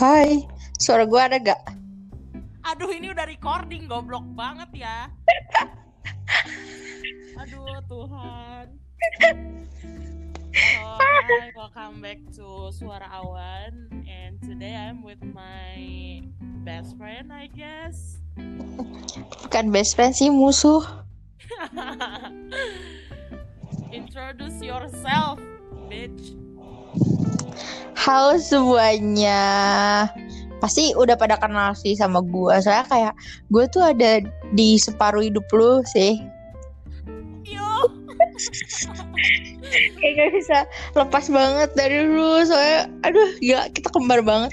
Hai, suara gue ada gak? Aduh ini udah recording goblok banget ya. Aduh Tuhan. So, hi, welcome back to Suara Awan and today I'm with my best friend I guess. Bukan best friend sih, musuh. Introduce yourself, bitch. Halo semuanya. Pasti udah pada kenal sih sama gue. Soalnya kayak gue tuh ada di separuh hidup lu sih. Yo. Kayak gak bisa lepas banget dari lu. Soalnya aduh gila kita kembar banget.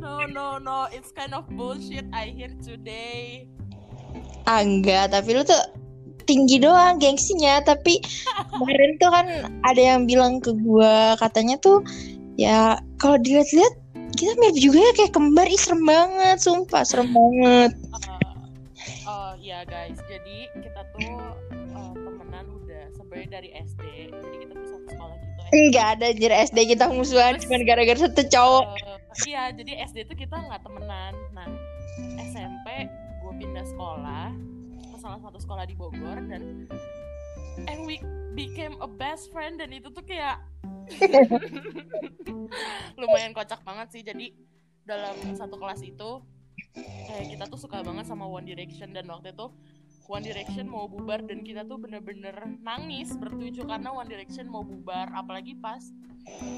No no no, it's kind of bullshit I hear today. Ah enggak, tapi lu tuh tinggi doang gengsinya tapi kemarin tuh kan ada yang bilang ke gue katanya tuh ya kalau dilihat-lihat kita mirip juga ya kayak kembar ih serem banget sumpah serem banget Uh, oh ya guys, jadi kita tuh uh, temenan udah sebenarnya dari SD. Jadi kita tuh satu sekolah gitu. enggak ada anjir SD kita musuhan cuma gara-gara satu cowok Eh, iya, jadi SD tuh kita nggak temenan. Nah, SMP gue pindah sekolah salah satu sekolah di Bogor dan and we became a best friend dan itu tuh kayak lumayan kocak banget sih. Jadi dalam satu kelas itu kayak kita tuh suka banget sama One Direction dan waktu itu One Direction mau bubar dan kita tuh bener-bener nangis bertujuh karena One Direction mau bubar. Apalagi pas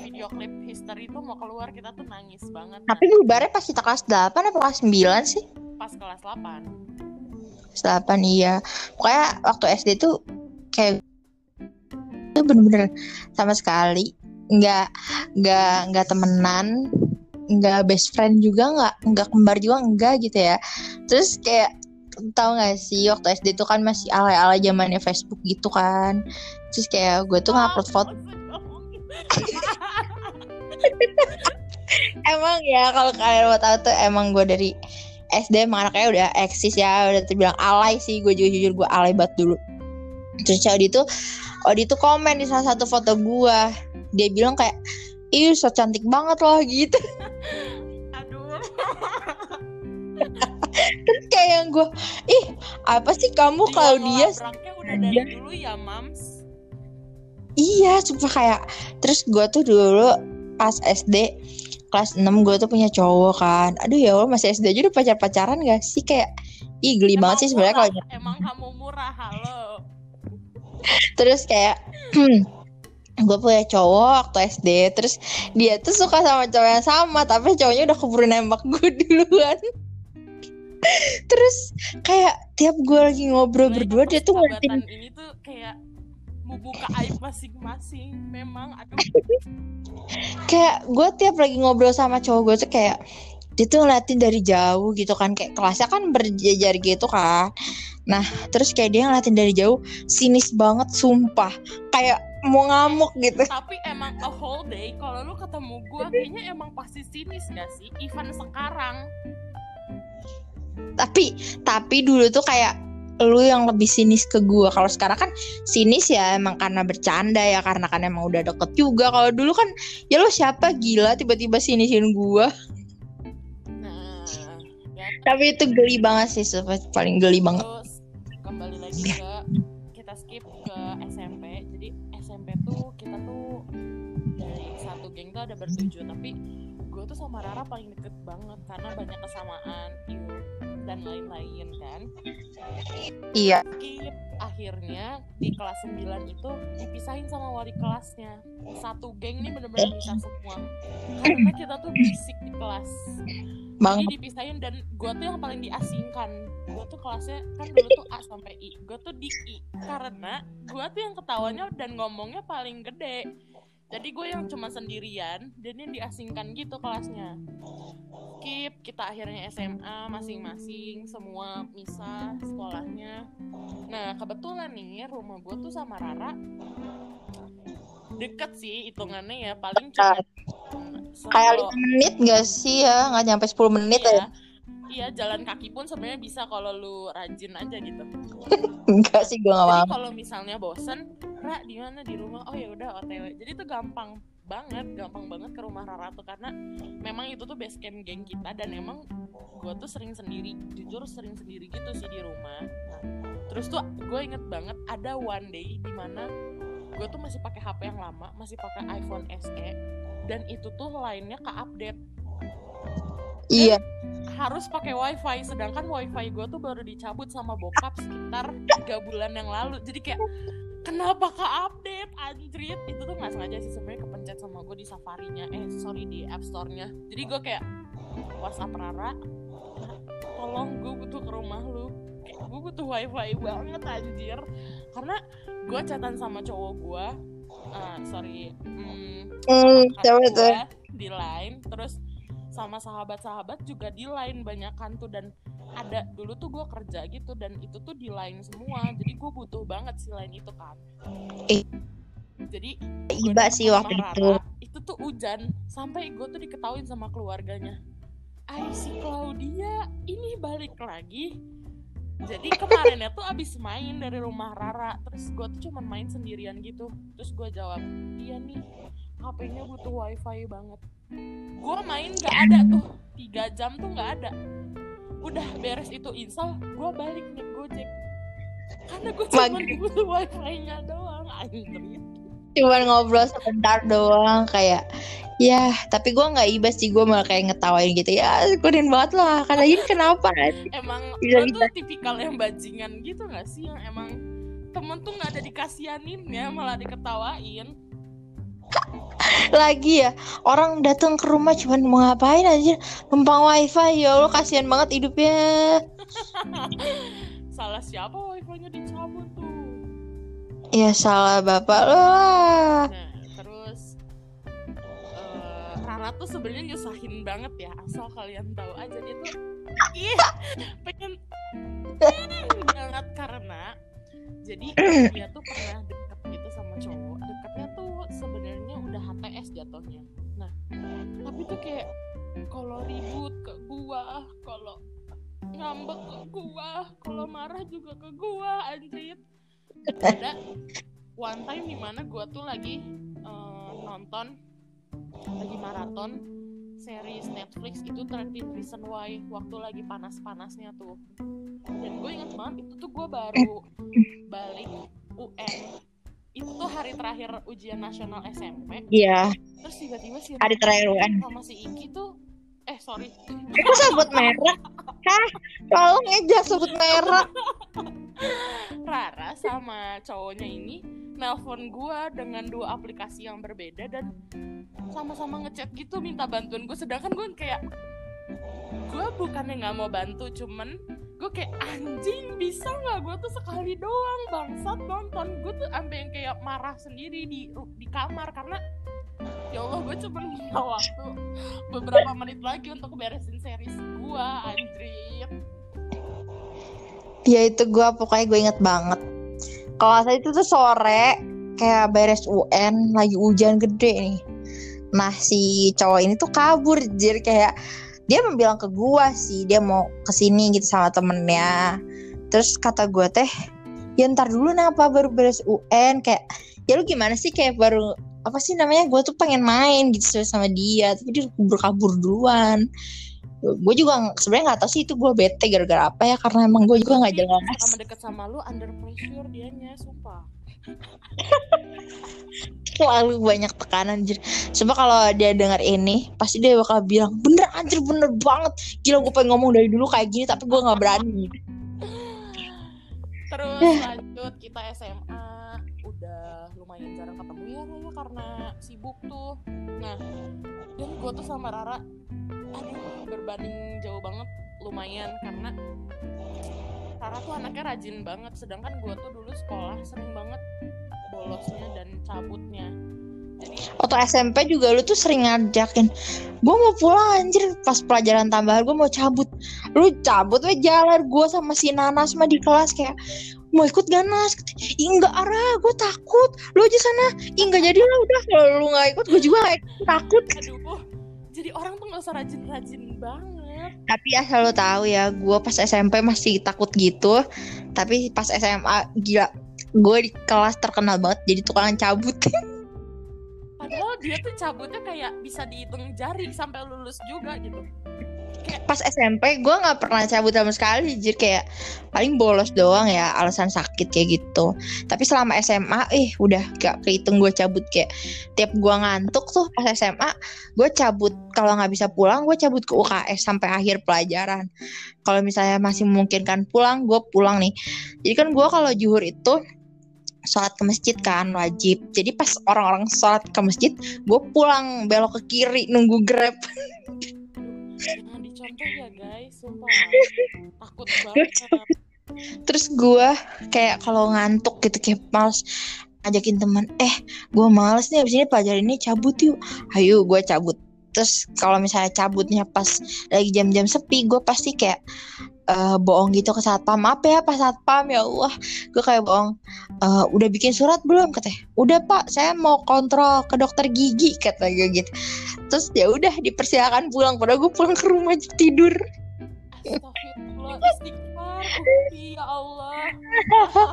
video klip history itu mau keluar kita tuh nangis banget. Tapi bubarnya pas kita kelas 8 apa kelas 9 sih? Pas kelas 8 kelas 8 iya. Pokoknya waktu SD tuh kayak itu bener-bener sama sekali. Nggak nggak nggak temenan nggak best friend juga nggak nggak kembar juga enggak gitu ya. Terus kayak tahu nggak sih waktu SD tuh kan masih alay-alay zamannya Facebook gitu kan. Terus kayak gue tuh ngupload foto emang ya kalau kalian mau tahu tuh emang gue dari SD emang anaknya udah eksis ya udah terbilang alay sih gue juga jujur gue alay banget dulu. Terus Odi tuh Odi tuh komen di salah satu foto gue dia bilang kayak ih so cantik banget loh gitu. Aduh. Terus kayak yang gue ih apa sih kamu kalau dia udah dari dulu ya mams. Iya sumpah kayak terus gue tuh dulu pas SD kelas 6 gue tuh punya cowok kan. Aduh ya Allah masih SD aja udah pacar pacaran gak sih? Kayak ih geli Emang banget sih sebenarnya kalau murah, emang kamu murah halo. Terus kayak gue punya cowok waktu SD terus dia tuh suka sama cowok yang sama tapi cowoknya udah keburu nembak gue duluan. Terus kayak tiap gue lagi ngobrol berdua dia tuh persahabatan ini tuh kayak membuka aib masing-masing memang aduh. Kayak gue tiap lagi ngobrol sama cowok gue tuh kayak dia tuh ngeliatin dari jauh gitu kan kayak kelasnya kan berjejer gitu kan. Nah terus kayak dia ngeliatin dari jauh sinis banget sumpah. Kayak mau ngamuk gitu. Tapi emang a whole day kalau lu ketemu gua kayaknya emang pasti sinis gak sih? Even sekarang. Tapi tapi dulu tuh kayak lu yang lebih sinis ke gua. Kalau sekarang kan sinis ya emang karena bercanda ya karena kan emang udah deket juga. Kalau dulu kan ya lo siapa? Gila tiba-tiba sinisin gua. Nah ya tapi itu geli banget sih sumpah, paling geli banget. Terus kembali lagi ke kita skip ke SMP jadi SMP tuh kita tuh dari satu geng tuh ada bertujuh. Tapi gue tuh sama Rara paling deket banget karena banyak kesamaan. Iu dan lain-lain kan? Iya. Akhirnya di kelas 9 itu dipisahin sama wali kelasnya. Satu geng ini bener-bener bisa semua. Karena kita tuh berisik di kelas. Banget jadi dipisahin dan gue tuh yang paling diasingkan. Gue tuh kelasnya kan dulu tuh A sampai I. Gue tuh di I. Karena gue tuh yang ketawanya dan ngomongnya paling gede. Jadi gue yang cuma sendirian dan yang diasingkan gitu kelasnya skip kita akhirnya SMA masing-masing semua misah sekolahnya. Nah kebetulan nih rumah gue tuh sama Rara deket sih hitungannya ya paling cuma kayak lima menit gak sih ya? Nggak nyampe 10 menit iya, ya? Iya jalan kaki pun sebenarnya bisa kalau lu rajin aja gitu. Enggak sih gue gak jadi mau. kalau misalnya bosen ra di mana? Di rumah? Oh ya udah otw jadi tuh gampang banget gampang banget ke rumah Rara tuh karena memang itu tuh base camp geng kita dan emang gue tuh sering sendiri jujur sering sendiri gitu sih di rumah. Terus tuh gue inget banget ada one day di mana gue tuh masih pakai HP yang lama masih pakai iPhone SE dan itu tuh lainnya ke update iya harus pakai wifi sedangkan wifi gue tuh baru dicabut sama bokap sekitar tiga bulan yang lalu. Jadi kayak kenapa ke update anjrit? Itu tuh nggak sengaja sih sebenarnya kepencet sama gue di safarinya. Eh sorry di app store-nya. Jadi gue kayak whatsapp Rara tolong gue butuh ke rumah lu. Kayak gue butuh wifi banget anjir. Karena gue chatan sama cowok gue uh, sorry hmm, coba tuh? gue di line terus sama sahabat-sahabat juga di line banyak kan tuh. Dan ada dulu tuh gue kerja gitu dan itu tuh di line semua. Jadi gue butuh banget si line itu kan. Eh. jadi iba sih waktu Rara, itu. Itu tuh hujan. Sampai gue tuh diketahuin sama keluarganya. Ay si Claudia ini balik lagi. Jadi kemarinnya tuh abis main dari rumah Rara. Terus gue tuh cuman main sendirian gitu. Terus gue jawab iya nih HP-nya butuh wifi banget gue main gak ada tuh. Tiga jam tuh gak ada. Udah beres itu install gue balik nih gojek. Karena gue cuma butuh wifi-nya doang anjir cuman ngobrol sebentar doang kayak ya tapi gue nggak iba sih gue malah kayak ngetawain gitu. Ya syukurin banget lah karena ini kenapa? Emang Bisa, tuh tipikal yang bajingan gitu gak sih? Yang emang temen tuh nggak ada dikasianin ya malah diketawain lagi ya orang datang ke rumah cuman mau ngapain aja numpang wifi ya Allah kasihan banget hidupnya. Salah siapa wifi-nya dicabut tuh? Ya salah bapak lo lah. Nah terus eh, Rara tuh sebenarnya nyusahin banget ya asal kalian tahu aja dia tuh ih pengen banget karena jadi dia tuh pernah jatuhnya. Nah tapi tuh kayak kalau ribut ke gua kalau ngambek ke gua kalau marah juga ke gua anjir. Ada one time di mana gua tuh lagi eh, nonton lagi maraton series Netflix itu 13 Reason Why waktu lagi panas-panasnya tuh. Dan gue inget banget itu tuh gue baru balik UN itu tuh hari terakhir ujian nasional SMP iya terus tiba-tiba si hari terakhir UN sama si Iki tuh eh sorry Kok sebut merek? Hah? Tolong ya jangan sebut merek. Rara sama cowoknya ini nelpon gua dengan dua aplikasi yang berbeda dan sama-sama ngechat gitu minta bantuan gue sedangkan gue kayak gue bukannya nggak mau bantu cuman gue kayak anjing bisa nggak gue tuh sekali doang bangsat nonton gue tuh sampai yang kayak marah sendiri di di kamar karena ya Allah gue cuma minta waktu beberapa menit lagi untuk beresin series gue anjir Ya itu gue pokoknya gue inget banget. Kalau saya itu tuh sore kayak beres UN lagi hujan gede nih. Nah si cowok ini tuh kabur jadi kayak dia bilang ke gua sih dia mau ke sini gitu sama temennya. Terus kata gue teh ya ntar dulu kenapa baru beres UN kayak ya lu gimana sih? Kayak baru apa sih namanya? Gue tuh pengen main gitu sama dia. Tapi dia kabur kabur duluan. Gue juga sebenarnya nggak tahu sih itu gue bete gara-gara apa ya karena emang gue juga nggak jelas. sama deket sama lu under pressure dianya sumpah terlalu banyak tekanan anjir. Coba kalau dia dengar ini pasti dia bakal bilang bener anjir bener banget. Gila gue pengen ngomong dari dulu kayak gini tapi gue nggak berani. Terus lanjut kita SMA udah lumayan jarang ketemu ya Raya karena sibuk tuh. Nah dan gue tuh sama Rara aduh berbanding jauh banget lumayan karena Rara tuh anaknya rajin banget sedangkan gue tuh dulu sekolah sering banget bolosnya dan cabutnya. Jadi waktu SMP juga lu tuh sering ngajakin gue mau pulang anjir pas pelajaran tambahan gue mau cabut. Lu cabut we jalan gue sama si Nanas mah di kelas kayak mau ikut gak Nas? Enggak arah gue takut. Lu aja sana. Ih enggak jadi lah udah kalau lu gak ikut gue juga gak ikut, takut. Aduh jadi orang tuh gak usah rajin-rajin banget tapi asal lo tahu ya gue pas SMP masih takut gitu. Tapi pas SMA gila gue di kelas terkenal banget jadi tukang cabut. Padahal dia tuh cabutnya kayak bisa dihitung jari sampai lulus juga gitu pas SMP gue nggak pernah cabut sama sekali jadi kayak paling bolos doang ya alasan sakit kayak gitu. Tapi selama SMA eh udah gak kehitung gue cabut kayak tiap gue ngantuk tuh pas SMA gue cabut. Kalau nggak bisa pulang gue cabut ke UKS sampai akhir pelajaran. Kalau misalnya masih memungkinkan pulang gue pulang nih. Jadi kan gue kalau juhur itu sholat ke masjid kan wajib. Jadi pas orang-orang sholat ke masjid gue pulang belok ke kiri nunggu grab jangan dicontoh ya guys sumpah. Takut banget. Terus gue kayak kalau ngantuk gitu kayak males ajakin teman eh gue males nih abis ini pelajaran ini cabut yuk. Ayo gue cabut. Terus kalau misalnya cabutnya pas lagi jam-jam sepi gue pasti kayak uh, bohong gitu ke satpam. Apa ya pas satpam ya Allah. Gue kayak bohong. Uh, udah bikin surat belum? Katanya. Udah pak. Saya mau kontrol ke dokter gigi kata gue gitu. Terus ya udah dipersilakan pulang. Padahal gue pulang ke rumah tidur. Ya Allah.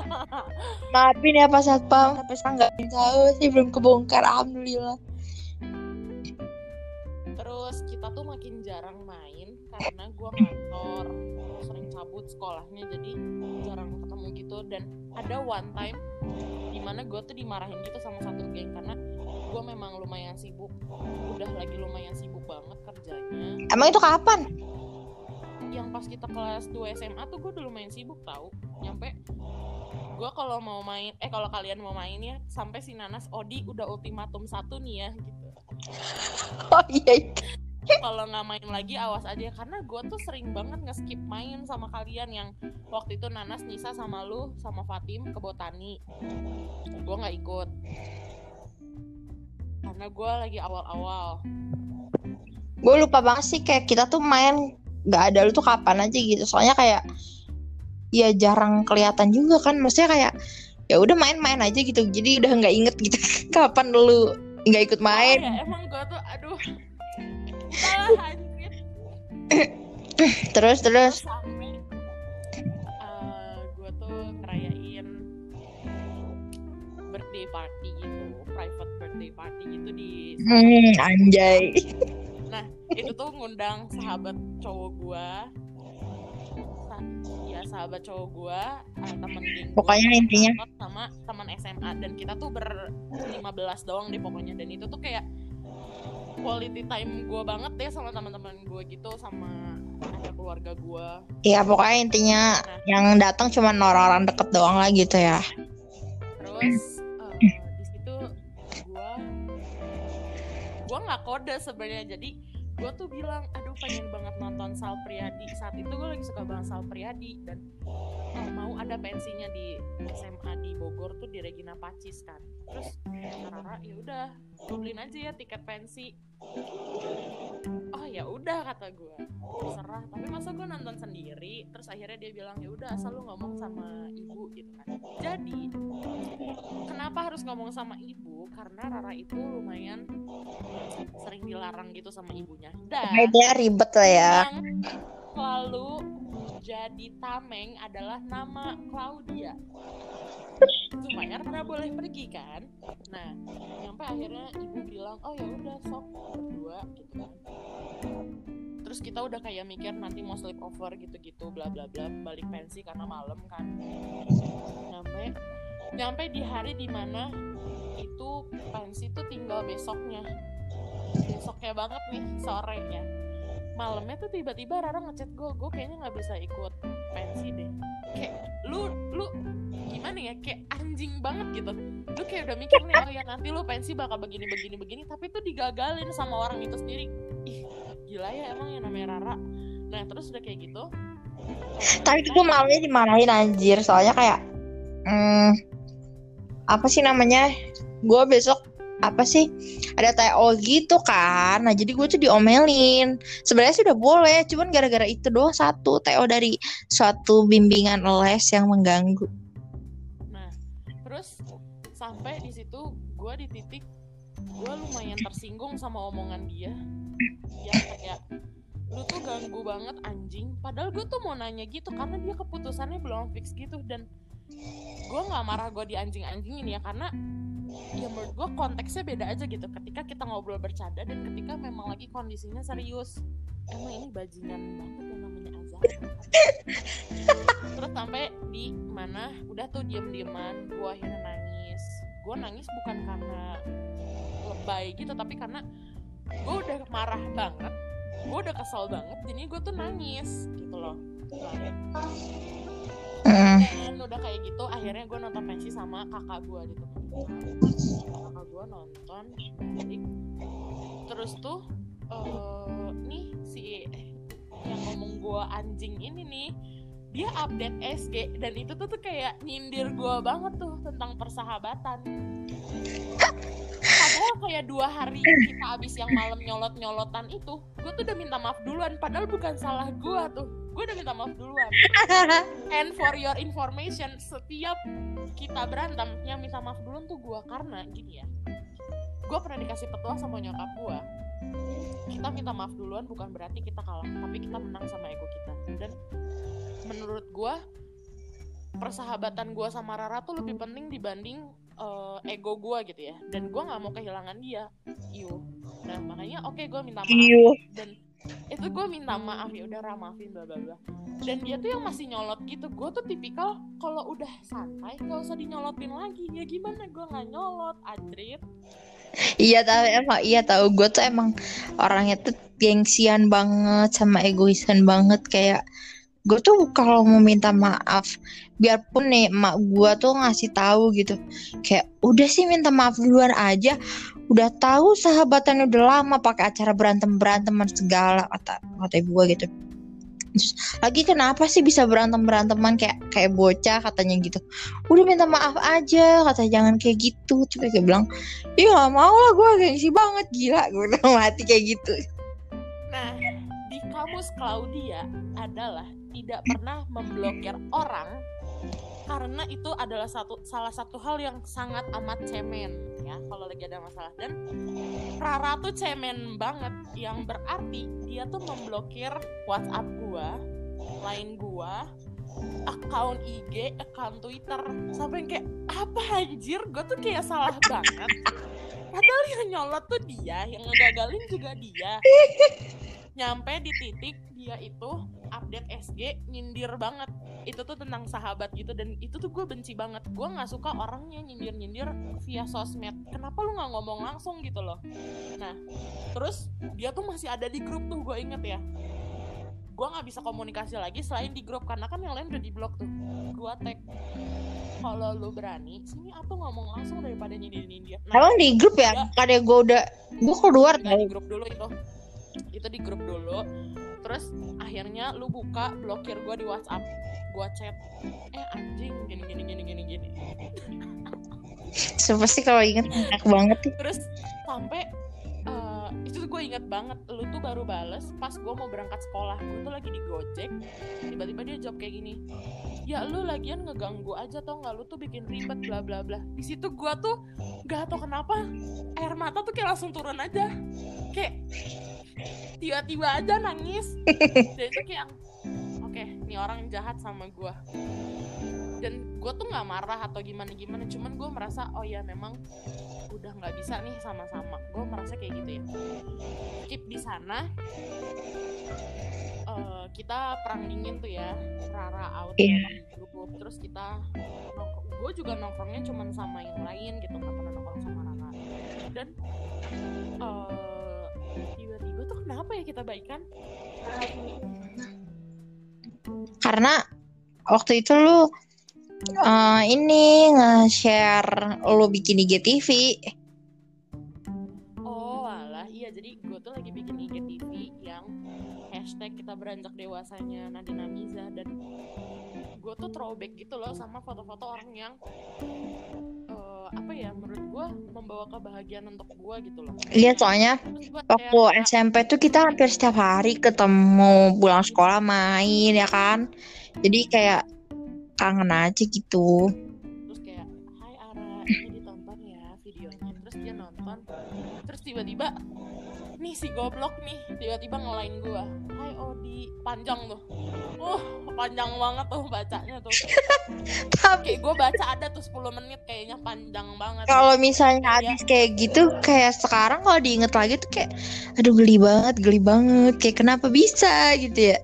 Maafin ya pas satpam. Tapi sekarang nggak tahu sih belum kebongkar. Alhamdulillah. Terus kita tuh makin jarang main karena gue kantor cabut sekolahnya jadi jarang ketemu gitu. Dan ada one time di mana gue tuh dimarahin gitu sama satu geng karena gue memang lumayan sibuk. Udah lagi lumayan sibuk banget kerjanya. Emang itu kapan? Yang pas kita kelas 2 SMA tuh gue udah lumayan sibuk tau. Nyampe gue kalau mau main eh kalau kalian mau main ya sampai si Nanas Odi udah ultimatum satu nih ya gitu. Oh iya kalau nggak main lagi awas aja. Karena gue tuh sering banget nge-skip main sama kalian yang waktu itu Nanas Nisa sama lu sama Fatim ke botani. Gue nggak ikut. Karena gue lagi awal-awal. Gue lupa banget sih kayak kita tuh main nggak ada lu tuh kapan aja gitu. Soalnya kayak ya jarang kelihatan juga kan. Maksudnya kayak ya udah main-main aja gitu. Jadi udah nggak inget gitu kapan lu nggak ikut main. oh, ya, emang gue tuh aduh terus terus. Sampai uh, gue tuh ngerayain birthday party gitu private birthday party gitu di hmm, anjay. Nah itu tuh ngundang sahabat cowok gue ya sahabat cowok gue uh, temen geng gua, pokoknya intinya sama teman SMA dan kita tuh ber 15 doang deh pokoknya. Dan itu tuh kayak quality time gue banget deh sama teman-teman gue gitu sama ada keluarga gue Iya pokoknya intinya Nah. yang datang cuma orang-orang deket doang lah gitu ya. Terus uh, di situ gue gue nggak kode sebenarnya. Jadi gue tuh bilang aduh pengen banget nonton Sal Priadi saat itu gue lagi suka banget Sal Priadi dan oh, mau ada pensinya di SMA di Bogor tuh di Regina Pacis kan. Terus Rara ya udah gue beliin aja ya tiket pensi oh ya udah kata gue terserah tapi masa gue nonton sendiri terus akhirnya dia bilang ya udah asal lu ngomong sama ibu gitu kan. Jadi kenapa harus ngomong sama ibu? Karena Rara itu lumayan sering dilarang gitu sama ibunya. Dan dia ribet lah ya. yang selalu jadi tameng adalah nama Claudia. Supaya Rara boleh pergi kan? Nah sampai akhirnya ibu bilang oh ya udah sok berdua gitu kan. Terus kita udah kayak mikir nanti mau sleep over gitu-gitu bla bla bla balik pensi karena malam kan. Nyampe nyampe di hari di mana itu pensi tuh tinggal besoknya. Besoknya banget nih sore ya malamnya tuh tiba-tiba Rara ngechat gue gue kayaknya nggak bisa ikut pensi deh. Kayak lu lu gimana ya? Kayak anjing banget gitu. Lu kayak udah mikir nih oh ya nanti lu pensi bakal begini begini begini tapi tuh digagalin sama orang itu sendiri. Ih gila ya emang yang namanya Rara. Nah terus udah kayak gitu. Tapi itu malamnya dimarahin anjir. Soalnya kayak hmm, Apa sih namanya? Gue besok apa sih ada TO gitu kan nah jadi gue tuh diomelin sebenarnya sih udah boleh cuman gara-gara itu doang satu TO dari suatu bimbingan les yang mengganggu Nah, terus sampai di situ gue di titik gue lumayan tersinggung sama omongan dia. Dia kayak lu tuh ganggu banget anjing. Padahal gue tuh mau nanya gitu karena dia keputusannya belum fix gitu dan gue nggak marah gue di anjing-anjingin ya karena ya menurut gue konteksnya beda aja gitu. Ketika kita ngobrol bercanda dan ketika memang lagi kondisinya serius. Emang ini bajingan banget yang namanya Azhar terus sampai di mana udah tuh diem-dieman gue akhirnya nangis. Gue nangis bukan karena lebay gitu tapi karena gue udah marah banget. Gue udah kesel banget jadi gue tuh nangis gitu loh Mm. dan udah kayak gitu akhirnya gue nonton pensi sama kakak gue gitu. Kakak gue nonton balik terus tuh eh nih si yang ngomong gue anjing ini nih dia update SG dan itu tuh tuh kayak nyindir gue banget tuh tentang persahabatan. Padahal kayak dua hari kita abis yang malam nyolot nyolotan itu gue tuh udah minta maaf duluan padahal bukan salah gue tuh gue udah minta maaf duluan. And for your information setiap kita berantem yang minta maaf duluan tuh gue karena gini ya gue pernah dikasih petua sama nyokap gue kita minta maaf duluan bukan berarti kita kalah tapi kita menang sama ego kita. Dan menurut gue persahabatan gue sama Rara tuh lebih penting dibanding eh, ego gue gitu ya. Dan gue nggak mau kehilangan dia. Iyo nah makanya oke gue minta maaf. Iyo. dan itu gue minta maaf ya udah Ra, maafin bla bla bla. Dan dia tuh yang masih nyolot gitu. Gue tuh tipikal kalau udah santai gak usah dinyolotin lagi. Ya gimana gue nggak nyolot Adrit. Iya tahu emang iya tahu. Gue tuh emang orangnya tuh gengsian banget sama egoisan banget. Kayak gue tuh kalau mau minta maaf biarpun nih emak gue tuh ngasih tahu gitu. Kayak udah sih minta maaf duluan aja udah tahu sahabatannya udah lama pakai acara berantem beranteman segala kata kata ibu gue gitu. Terus, lagi kenapa sih bisa berantem beranteman kayak kayak bocah? katanya gitu. Udah minta maaf aja kata jangan kayak gitu. Coba kayak bilang Iya gak mau lah gue gengsi banget gila. Gue udah mati kayak gitu. Nah, di kamus Claudia adalah tidak pernah memblokir orang karena itu adalah satu salah satu hal yang sangat amat cemen ya kalau lagi ada masalah. Dan Rara tuh cemen banget yang berarti dia tuh memblokir WhatsApp gua, line gua, account IG, account Twitter. Sampai kayak apa anjir? Gue tuh kayak salah banget. Padahal yang nyolot tuh dia yang ngegagalin juga dia nyampe di titik dia itu update SG nyindir banget. Itu tuh tentang sahabat gitu dan itu tuh gue benci banget. Gue nggak suka orangnya nyindir nyindir via sosmed. Kenapa lu nggak ngomong langsung gitu loh? Nah terus dia tuh masih ada di grup tuh gue inget ya. Gue nggak bisa komunikasi lagi selain di grup karena kan yang lain udah di blok tuh. Gue tag kalau lu berani sini aku ngomong langsung daripada nyindirin dia nah, emang di grup ya? Iya. kadang gue udah gue keluar Enggak, di grup dulu itu itu di grup dulu. Terus akhirnya lu buka blokir gue di WhatsApp. Gue chat eh anjing gini gini gini gini gini. Siapa sih kalau inget enak banget sih terus sampai eh, itu tuh gue inget banget. Lu tuh baru bales pas gue mau berangkat sekolah. Gue tuh lagi di gojek. Tiba-tiba dia jawab kayak gini ya lu lagian ngeganggu aja tau nggak? Lu tuh bikin ribet bla bla bla. Di situ gue tuh gak tau kenapa air mata tuh kayak langsung turun aja. Kayak tiba-tiba aja nangis. Dan itu kayak oke ini orang jahat sama gue dan gue tuh nggak marah atau gimana gimana cuman gue merasa oh ya memang udah nggak bisa nih sama-sama. Gue merasa kayak gitu ya. Keep di sana. Eh, kita perang dingin tuh ya. Rara out di grup terus kita gue juga nongkrongnya cuman sama yang lain gitu nggak pernah nongkrong sama Rara. Dan eh, tiba-tiba tuh kenapa ya kita baikan karena waktu itu lu eh, ini nge-share lu bikin IGTV. Oh alah. Iya jadi gue tuh lagi bikin IGTV yang hashtag kita beranjak dewasanya Nadina Miza dan gue tuh throwback gitu loh sama foto-foto orang yang eh, apa ya menurut gue membawa kebahagiaan untuk gue gitu loh. Iya soalnya waktu share, SMP tuh kita hampir setiap hari ketemu pulang sekolah main ya kan? Jadi kayak kangen aja gitu. Terus kayak Hai Ara ini ditonton ya videonya. Terus dia nonton terus tiba-tiba nih si goblok nih tiba-tiba ngelain gua. Hai Odi. Panjang tuh. Uh panjang banget tuh bacanya tuh. Tapi kayak gua baca ada tuh 10 menit kayaknya panjang banget. Kalau misalnya Iya. habis kayak gitu kayak sekarang kalau diinget lagi tuh kayak aduh geli banget geli banget. Kayak kenapa bisa? gitu ya.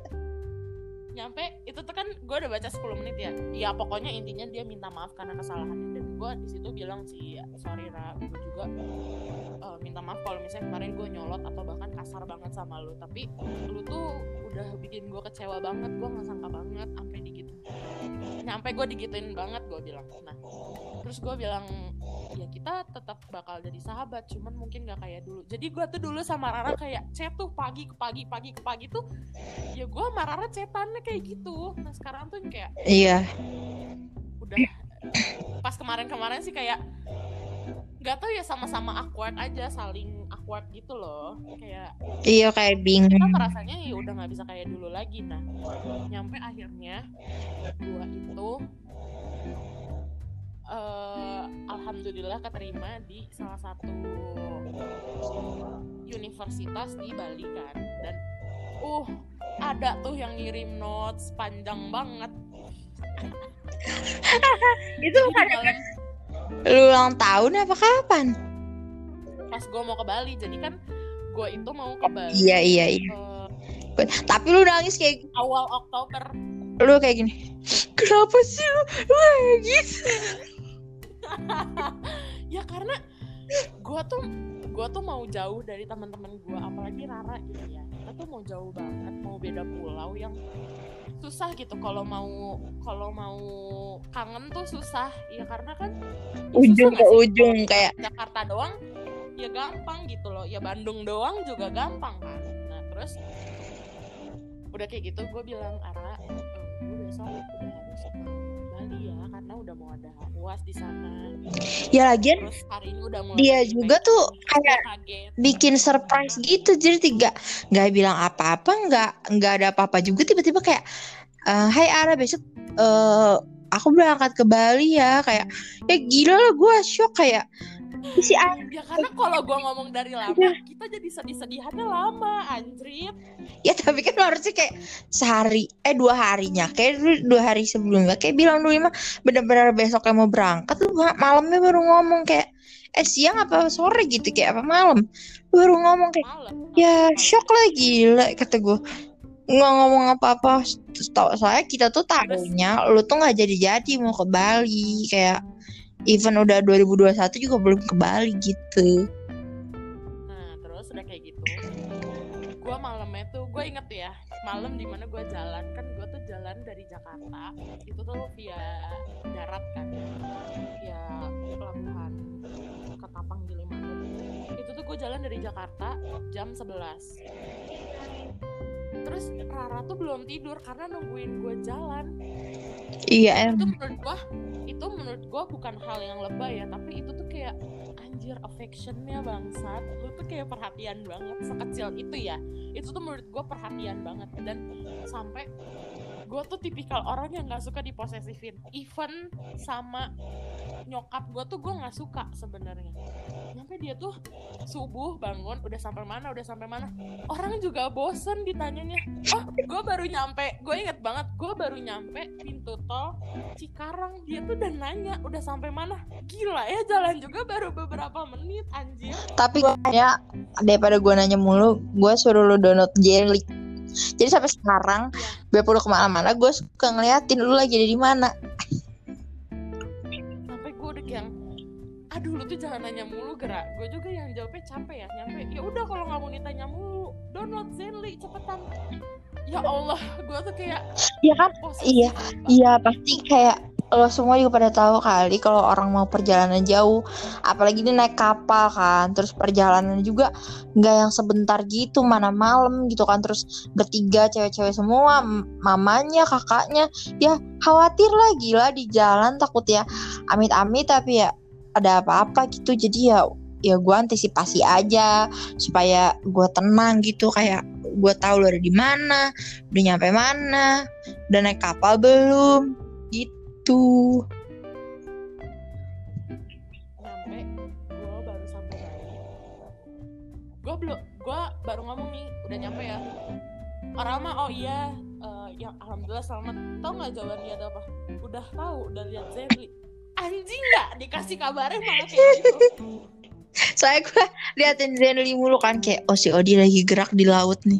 Nyampe gue udah baca 10 menit ya. Ya pokoknya intinya dia minta maaf karena kesalahannya. Dan gue di situ bilang sih sorry Ra gue juga eh, minta maaf kalau misalnya kemarin gue nyolot atau bahkan kasar banget sama lu. Tapi lu tuh udah bikin gue kecewa banget gue nggak sangka banget sampai digitu nyampe gue digituin banget gue bilang. Nah terus gue bilang ya kita tetap bakal jadi sahabat cuman mungkin nggak kayak dulu. Jadi gue tuh dulu sama Rara kayak chat tuh pagi ke pagi pagi ke pagi tuh ya gue sama Rara chatannya kayak gitu. Nah sekarang tuh kayak iya. udah pas kemarin-kemarin sih kayak nggak tahu ya sama-sama awkward aja saling awkward gitu loh. Kayak iya kayak bingung. kita merasanya ya udah nggak bisa kayak dulu lagi. Nah nyampe akhirnya gua itu eh alhamdulillah keterima di salah satu universitas di Bali kan. Dan uh ada tuh yang ngirim notes panjang banget. Itu malam lu ulang tahun apa kapan? Pas gue mau ke Bali jadi kan gue itu mau ke Bali. Iya iya iya. Eh, tapi lu nangis kayak awal Oktober. Lu kayak gini kenapa sih lu, lu kayak gitu ya karena gue tuh gue tuh mau jauh dari teman-teman gue apalagi Rara gitu ya. Kita tuh mau jauh banget mau beda pulau yang susah gitu. Kalau mau kalau mau kangen tuh susah. Ya karena kan ya ujung ke ujung kayak Jakarta doang ya gampang gitu loh. Ya Bandung doang juga gampang kan. Nah terus udah kayak gitu gue bilang Ara gue besok udah harus ke Bali ya karena udah mau ada uas di sana. Ya lagian terus hari ini udah mulai dia juga tuh kayak kaget bikin surprise gitu jadi tiga nggak bilang apa-apa nggak nggak ada apa-apa juga tiba-tiba kayak "Eh, Hai Ara besok eh aku berangkat ke Bali ya kayak ya gila lah gue shock kayak si ya karena kalau gue ngomong dari lama kita jadi sedih-sedihannya lama anjrit. Ya tapi kan harusnya kayak sehari eh dua harinya. Kayak dua hari sebelumnya kayak bilang dulu mah bener-bener besoknya mau berangkat. Lu ma- malamnya baru ngomong kayak eh siang apa sore? Gitu kayak apa malam? Baru ngomong kayak malam. Ya shock lah gila kata gue nggak ngomong apa-apa. Soalnya kita tuh tahunya lu tuh nggak jadi-jadi mau ke Bali kayak even udah 2021 juga belum ke Bali gitu. Nah terus udah kayak gitu Gue malamnya tuh Gue inget ya Malam di mana gue jalan Kan gue tuh jalan dari Jakarta Itu tuh via darat kan Via pelabuhan Ketapang Gilimanuk Itu tuh gue jalan dari Jakarta Jam 11 Terus Rara tuh belum tidur Karena nungguin gue jalan. Iya itu em menurut gua itu menurut gua bukan hal yang lebay ya tapi itu tuh kayak anjir affectionnya bangsat. Lu tuh kayak perhatian banget sekecil itu ya. Itu tuh menurut gua perhatian banget. Dan sampai gua tuh tipikal orang yang nggak suka diposesifin. Even sama nyokap gua tuh gua nggak suka sebenarnya. Nyampe dia tuh subuh bangun udah sampai mana udah sampai mana. Orang juga bosen ditanyanya. Oh gue baru nyampe. Gue inget banget gue baru nyampe pintu tol Cikarang. Dia tuh udah nanya udah sampai mana? Gila ya jalan juga baru beberapa menit anjir. Tapi gue ya daripada gue nanya mulu gue suruh lu download Jelly jadi sampai sekarang biarpun lu ke mana-mana gue suka ngeliatin lu lagi ada di mana. Sampai gue udah kayak aduh lu tuh jangan nanya mulu gerak. Gue juga yang jawabnya capek ya nyampe. Ya udah kalau nggak mau ditanya mulu download Zenly cepetan. Ya Allah gue tuh kayak Iya kan? Posesif Iya, iya pasti kayak lo semua juga pada tahu kali kalau orang mau perjalanan jauh apalagi ini naik kapal kan terus perjalanan juga nggak yang sebentar gitu mana malam gitu kan terus bertiga cewek-cewek semua mamanya kakaknya ya khawatir lah gila di jalan takut ya amit-amit tapi ya ada apa-apa gitu. Jadi ya ya gue antisipasi aja supaya gue tenang gitu kayak gue tahu lo ada di mana udah nyampe mana udah naik kapal belum gitu. Sampai gue baru sampai Bali gue belum gue baru ngomong nih udah nyampe ya. Orang mah oh iya uh, yang alhamdulillah selamat. Tau nggak jawaban dia apa? Udah tahu udah lihat Zebli anjing nggak dikasih kabarnya malah kayak gitu. Soalnya gue liatin Zenly mulu kan kayak oh si Odi lagi gerak di laut nih.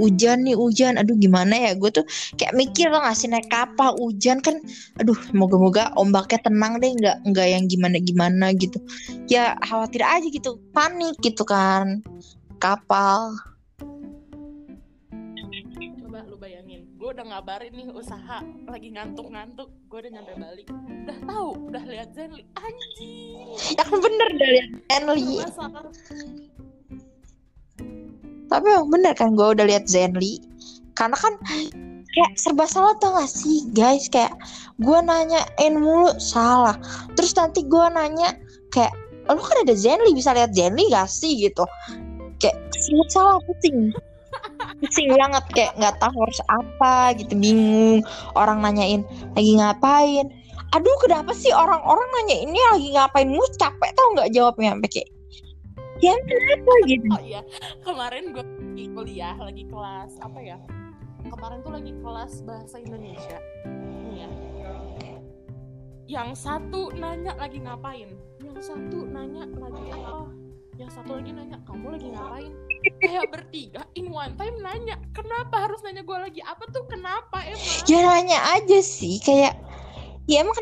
Hujan nih hujan. Aduh gimana ya gue tuh kayak mikir lo ngasih naik kapal hujan kan. Aduh moga-moga ombaknya tenang deh nggak nggak yang gimana-gimana gitu. Ya khawatir aja gitu panik gitu kan kapal. Gue udah ngabarin nih usaha lagi ngantuk-ngantuk. Gue udah nyampe balik udah tahu udah lihat Zenly. Anjing. Ya kan bener dari Zenly. masalah. Tapi emang bener kan gue udah lihat Zenly. Karena kan kayak serba salah tau gak sih guys? Kayak gue nanyain mulu salah. Terus nanti gue nanya kayak lu kan ada Zenly bisa lihat Zenly gak sih? gitu. Kayak serba salah pusing pusing banget kayak nggak tahu harus apa gitu bingung. Orang nanyain lagi ngapain? Aduh kenapa sih orang-orang nanya ini lagi ngapain mu capek tau nggak jawabnya? Sampai kayak ya kenapa? Gitu. Oh iya kemarin gue lagi kuliah lagi kelas apa ya? Kemarin tuh lagi kelas bahasa Indonesia. Ya. Yang satu nanya lagi ngapain? Yang satu nanya lagi apa yang satu lagi nanya kamu lagi ngapain? Kayak bertiga in one time nanya kenapa harus nanya gue lagi? Apa tuh? Kenapa emang ya nanya aja sih kayak ya emang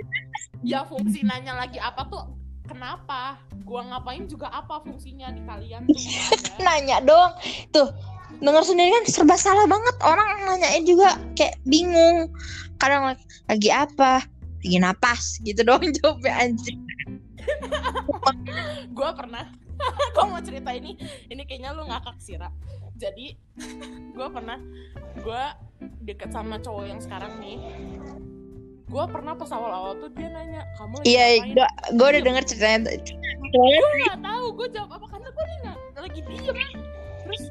ya fungsi nanya lagi apa tuh? Kenapa? Gua ngapain juga apa fungsinya di kalian tuh? Nanya doang. Tuh dengar sendiri kan serba salah banget. Orang nanyain juga kayak bingung. Kadang lagi, lagi apa? Lagi napas. Gitu doang jawabnya anjing. Gue pernah gue mau cerita ini ini kayaknya lu ngakak sih Ra jadi gue pernah gue deket sama cowok yang sekarang nih. Gue pernah pas awal-awal tuh dia nanya kamu lagi iya gua gua udah denger ceritanya gue nggak tahu gue jawab apa karena gue nggak lagi diem. Terus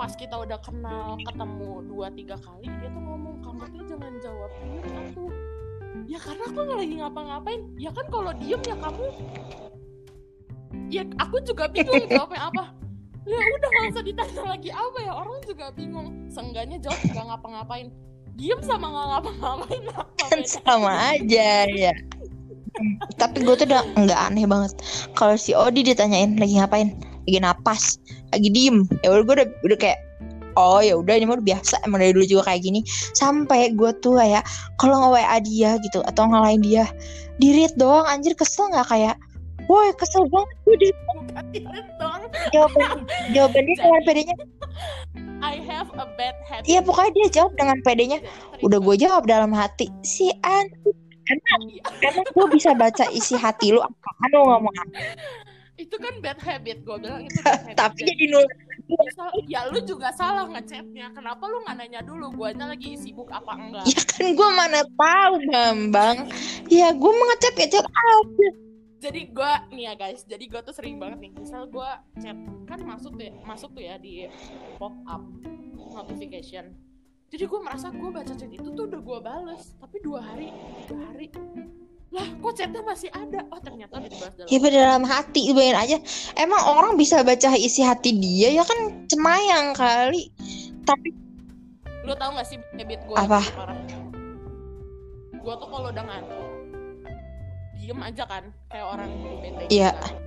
pas kita udah kenal ketemu dua tiga kali dia tuh ngomong kamu tuh jangan jawab diem aku ya karena aku nggak lagi ngapa-ngapain. Ya kan kalau diem ya kamu ya aku juga bingung jawabnya apa. Ya udah nggak usah ditanya lagi apa ya. Orang juga bingung. Seenggaknya jawab nggak ngapa-ngapain. Diem sama nggak ngapa-ngapain apa kan sama aja ya. Tapi gue tuh udah nggak aneh banget. Kalau si Odi ditanyain lagi ngapain? Lagi napas. Lagi diem. Ya udah gue udah udah kayak oh ya udah ini mah udah biasa emang dari dulu juga kayak gini. Sampai gue tuh kayak kalau nge WA dia gitu atau ngalahin dia dirit doang anjir kesel nggak? Kayak woi kesel banget gue di doang jawaban jawabannya dengan pedenya. I have a bad habit. Iya pokoknya dia jawab dengan pedenya. Udah gue jawab dalam hati si an emang emang gue bisa baca isi hati lu apaan lu ngomong apa. Itu kan bad habit gue bilang itu bad habit. Tapi jadi nul ya lu juga salah ngechatnya. Kenapa lu nggak nanya dulu? Guanya lagi sibuk apa enggak? Ya kan gue mana tahu bambang. Ya gue mengechat ngechat aja jadi gua nih ya guys jadi gua tuh sering banget nih misal gua chat kan masuk tuh ya, masuk tuh ya di pop up notification. Jadi gua merasa gua baca chat itu tuh udah gua bales tapi dua hari tiga hari. Lah kok chatnya masih ada? Oh ternyata udah dibahas dalam ya dalam hati bayangin aja. Emang orang bisa baca isi hati dia ya kan cemayang kali. Tapi lu tau gak sih habit gue Apa? gue tuh kalau udah ngantuk diem aja kan kayak orang bete Iya. kan.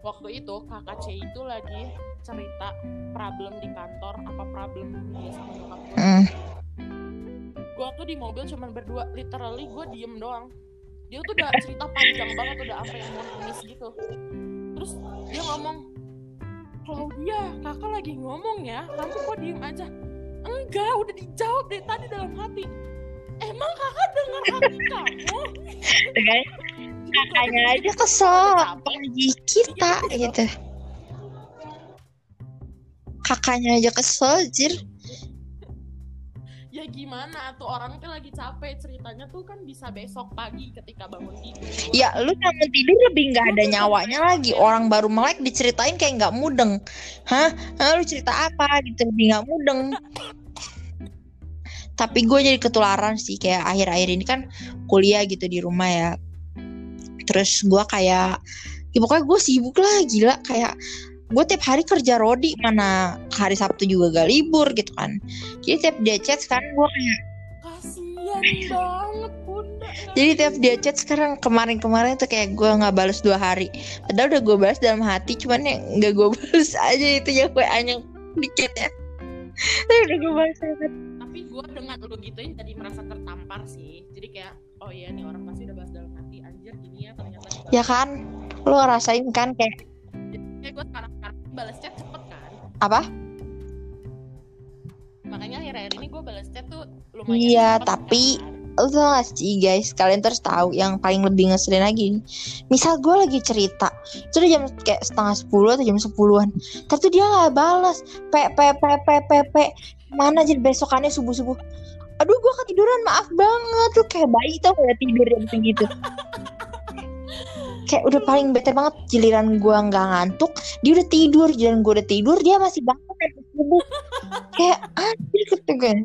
waktu itu kakak C itu lagi cerita problem di kantor apa problem dia sama nyokap gue mm, gue tuh di mobil cuman berdua literally gue diem doang. Dia tuh udah cerita panjang banget udah sampai yang mau nangis gitu. Terus dia ngomong Claudia kakak lagi ngomong ya kamu kok diem aja? Enggak udah dijawab dari tadi dalam hati emang kakak dengar hati kamu gua kakaknya aja kesel. Apalagi kita gitu. kakaknya aja kesel jir. Ya gimana tuh orang tuh lagi capek. Ceritanya tuh kan bisa besok pagi ketika bangun tidur. Ya lu bangun tidur lebih nggak ada nyawanya lagi. orang baru melek diceritain kayak nggak mudeng. Hah? Hah, lu cerita apa gitu? Lebih nggak mudeng tapi gue jadi ketularan sih kayak akhir-akhir ini kan kuliah gitu di rumah ya. Terus gue kayak ya pokoknya gue sibuk lah gila. Kayak gue tiap hari kerja rodi mana hari Sabtu juga gak libur gitu kan. Jadi tiap dia chat sekarang gue kayak kasian banget bunda jadi tiap dia chat sekarang kemarin-kemarin tuh kayak gue nggak balas dua hari. Padahal udah gue balas dalam hati cuman yang nggak gue balas aja itu ya gue anyang di chat ya. Tapi udah gue balas gue dengan lu gituin jadi merasa tertampar sih. Jadi kayak oh iya nih orang pasti udah bahas dalam hati anjir gini ya ternyata ya kan? Lo ngerasain kan kayak kayak gue sekarang sekarang balas chat cepet kan? Apa? Makanya akhir-akhir ini gue balas chat tuh lumayan Iya, cepet, tapi- kan. lo tau gak sih guys? Kalian terus tahu yang paling lebih ngeselin lagi misal gue lagi cerita itu udah jam kayak setengah sepuluh atau jam sepuluhan tapi dia nggak balas. Pe pe pe pe pe pe mana jadi besokannya subuh subuh aduh gue ketiduran maaf banget. Tuh kayak bayi tau gak tidur jam segitu kayak udah paling bete banget giliran gue nggak ngantuk dia udah tidur. Giliran gue udah tidur dia masih bangun sampai subuh. Kayak anjir gitu kan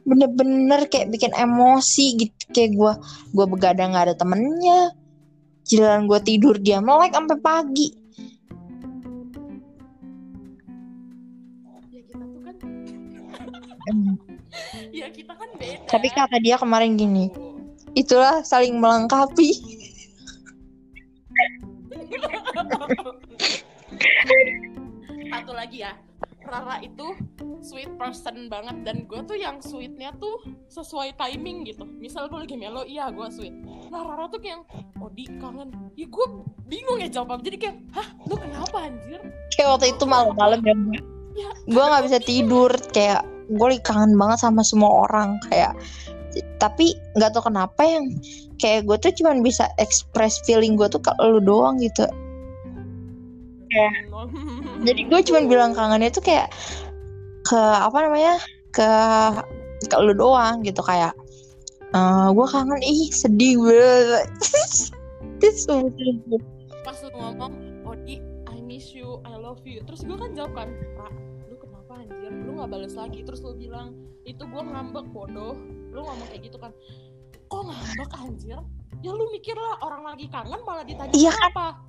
bener-bener kayak bikin emosi gitu. Kayak gue gue begadang nggak ada temennya. Giliran gue tidur dia melek sampai pagi ya kita kan beda. Tapi kata dia kemarin gini itulah saling melengkapi. Satu lagi ya. Rara itu sweet person banget dan gue tuh yang sweetnya tuh sesuai timing gitu. Misal gue lagi melo iya gue sweet. Nah Rara tuh kayak oh di kangen. Ya gue bingung ya jawab apa. Jadi kayak hah lu kenapa anjir? Kayak waktu itu malam-malam ya gue ya gue nggak bisa tidur kayak gue lagi kangen banget sama semua orang kayak tapi nggak tahu kenapa yang kayak gue tuh cuman bisa express feeling gue tuh ke lu doang gitu. Jadi gue cuman bilang kangennya tuh kayak ke apa namanya ke ke lu doang gitu kayak eh gue kangen ih sedih banget. Terus pas lu ngomong oh di I miss you I love you. Terus gue kan jawab kan Kenapa anjir lu nggak balas lagi. Terus lu bilang itu gue ngambek bodoh. Lu ngomong kayak gitu kan. Kok ngambek anjir? Ya lu mikir lah orang lagi kangen malah ditanya Iya apa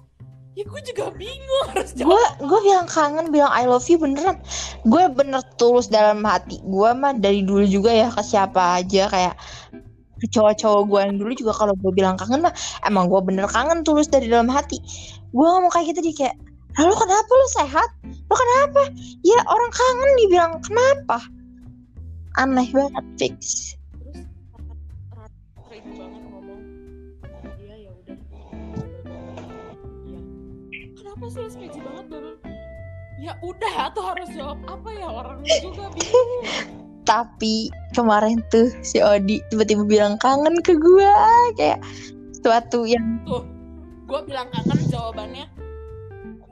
ya gue juga bingung harus gue jawab gue bilang kangen bilang I love you beneran. Gue bener tulus dalam hati gue mah dari dulu juga ya ke siapa aja kayak cowok-cowok gue yang dulu juga kalau gue bilang kangen mah emang gue bener kangen tulus dari dalam hati. Gue ngomong kayak gitu dia kayak lalu kenapa lu sehat? Lu kenapa? Ya orang kangen dibilang kenapa? Aneh banget fix. Iya ya udah. Iya. Kenapa sih banget ya udah tuh harus jawab apa ya? Orangnya juga bingung. Tapi kemarin tuh si Odi tiba-tiba bilang kangen ke gue kayak sesuatu yang tuh gue bilang kangen jawabannya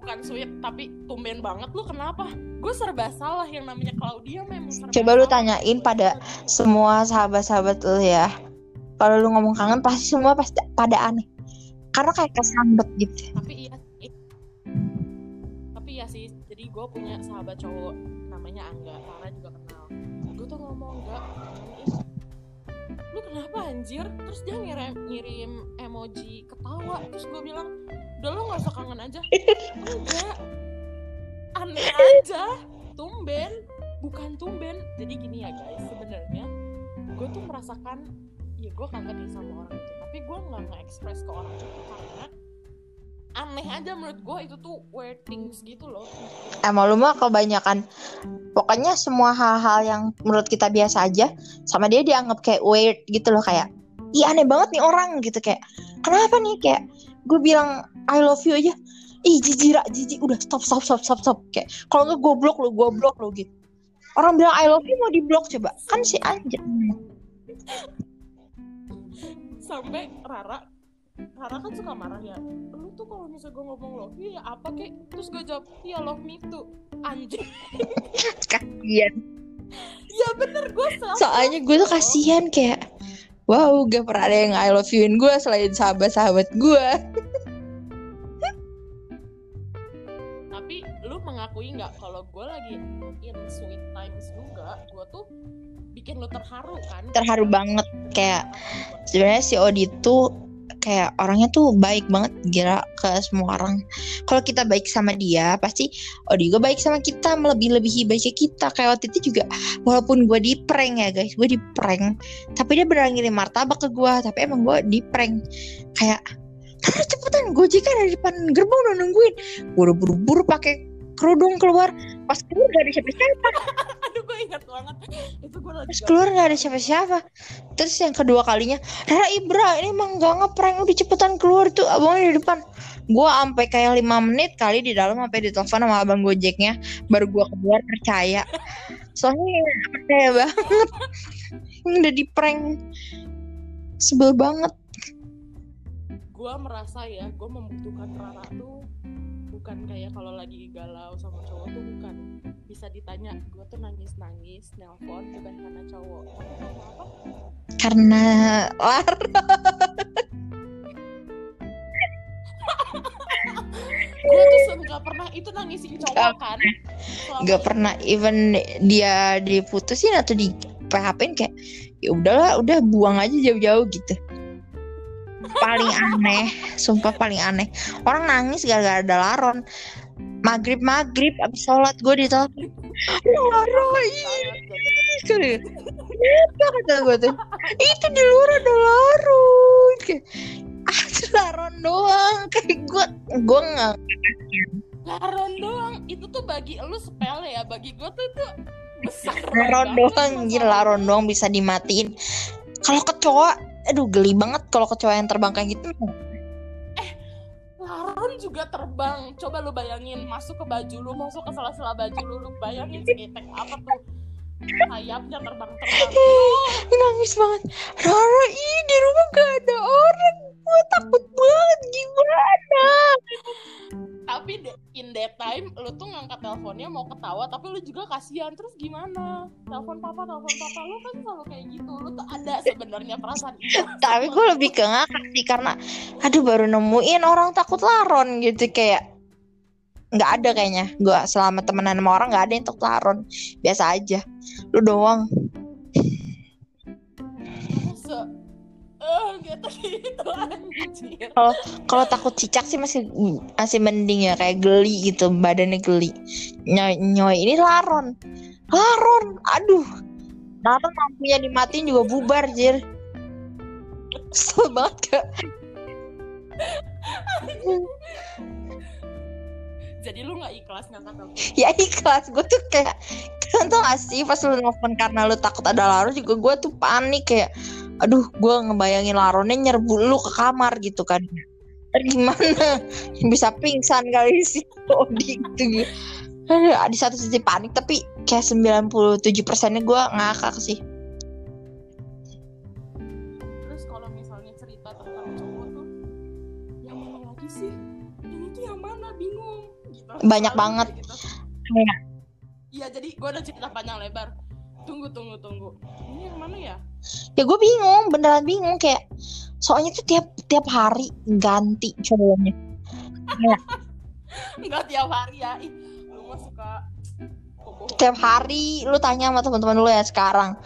bukan sweet tapi tumben banget lu kenapa gue serba salah yang namanya Claudia memang serba Coba lu tanyain pada semua sahabat-sahabat lu ya. Kalau lu ngomong kangen pasti semua pasti pada aneh. Karena kayak kesambet gitu. tapi iya sih tapi iya sih jadi gue punya sahabat cowok namanya Angga Rara juga kenal gue tuh ngomong enggak kenapa anjir? Terus dia ngirim ngirim emoji ketawa. Terus gue bilang udah lu gak usah kangen aja. Enggak. Aneh aja. Tumben. Bukan tumben. Jadi gini ya guys. Sebenarnya gue tuh merasakan ya gue kangen sama orang itu. Tapi gue nggak nge-express ke orang itu karena aneh aja menurut gue itu tuh weird things gitu loh. Emang lu mah kebanyakan pokoknya semua hal-hal yang menurut kita biasa aja sama dia dianggap kayak weird gitu loh kayak iya aneh banget nih orang gitu kayak kenapa nih? Kayak gue bilang I love you aja ih jijik Ra, jijik udah stop stop stop stop stop kayak kalau nggak gue blok lu gue blok lu gitu. Orang bilang I love you mau di blok coba kan si anjir sampai Rara Rara kan suka marah ya. Lu tuh kalau misalnya gue ngomong love you ya apa kek terus gue jawab iya love me too. Anjing. Kasian. Ya bener gue soalnya gue tuh kasihan kayak wow gak pernah ada yang I love you-in gue selain sahabat-sahabat gue tapi lu mengakui nggak kalau gue lagi in sweet times juga gue tuh bikin lu terharu kan? Terharu banget kayak sebenarnya si Odi tuh kayak orangnya tuh baik banget gila ke semua orang. Kalau kita baik sama dia pasti oh dia juga baik sama kita melebih-lebihi baiknya kita. Kayak waktu itu juga walaupun gue di prank ya guys gue di prank tapi dia beneran ngirim martabak ke gue tapi emang gue di prank. Kayak "Tara, cepetan gojek ada di depan gerbang udah nungguin. Gue buru-buru pakai kerudung keluar. Pas keluar gak ada siapa-siapa. Aduh gue ingat banget. Itu gue lagi Terus keluar gak ada siapa-siapa. Terus yang kedua kalinya Rara Ibra ini emang gak ngeprank. Udah cepetan keluar tuh abangnya di depan. Gue sampai kayak lima menit kali di dalam sampai ditelepon sama abang gojeknya Baru gue keluar percaya. Soalnya percaya banget. Udah di prank Sebel banget. Gue merasa ya gue membutuhkan Rara tuh bukan kayak kalau lagi galau sama cowok tuh bukan. Bisa ditanya gue tuh nangis nangis nelpon bukan karena cowok. Karena apa Karena Lar gue tuh nggak pernah itu nangisin cowok kan? Selama Gak ini. pernah even dia diputusin atau di PHP kayak ya udahlah udah buang aja jauh-jauh gitu paling aneh sumpah paling aneh. Orang nangis gara-gara ada laron. Maghrib maghrib abis sholat gue ditelepon laron sorry apa kata gue tuh itu di luar ada laron. Kayak ah laron doang. Kayak gue gue nggak laron doang itu tuh bagi lu sepele ya. Bagi gue tuh itu besar laron doang gila laron doang bisa dimatiin. Kalau kecoa aduh geli banget kalau kecoa yang terbang kayak gitu Laron juga terbang. Coba lu bayangin masuk ke baju lu, masuk ke sela-sela baju lu, lu bayangin seketek apa tuh sayapnya terbang-terbang. Ih, nangis banget Rara ih di rumah gak ada orang gue takut banget gimana Tapi in that time lu tuh ngangkat teleponnya mau ketawa tapi lu juga kasihan. Terus gimana? Telepon papa, telepon papa lu kan selalu kayak gitu. Lu tuh ada sebenarnya perasaan itu. tapi gue lebih ke ngakak sih karena aduh baru nemuin orang takut laron gitu kayak nggak ada kayaknya gue selama temenan sama orang nggak ada yang takut laron biasa aja lu doang eh gitu gitu anjir. kalau takut cicak sih masih masih mending ya kayak geli gitu badannya geli. Nyoy, nyoy ini laron. Laron aduh. Laron lampunya dimatiin juga bubar jir. Kesel banget kak. Jadi lu nggak ikhlas ngangkat telepon. Ya ikhlas. Gue tuh kayak Kalian tau gak sih pas lu nelfon karena lu takut ada laron juga gue tuh panik kayak Aduh gue ngebayangin laronnya nyerbu lu ke kamar gitu kan gimana Bisa pingsan kali sih Odi gitu Aduh, di satu sisi panik tapi kayak 97 persennya gue ngakak sih Terus kalau misalnya cerita tentang cowok tuh yang mana lagi sih? Ini tuh yang mana bingung gitu. Banyak banget. gitu. Kayak, Iya jadi gue udah cerita panjang lebar. Tunggu tunggu tunggu. Ini yang mana ya? Ya gue bingung beneran bingung kayak Soalnya tuh tiap tiap hari ganti cowoknya Enggak tiap hari ya. Ih, lu mah suka tiap hari lu tanya sama teman-teman lu ya sekarang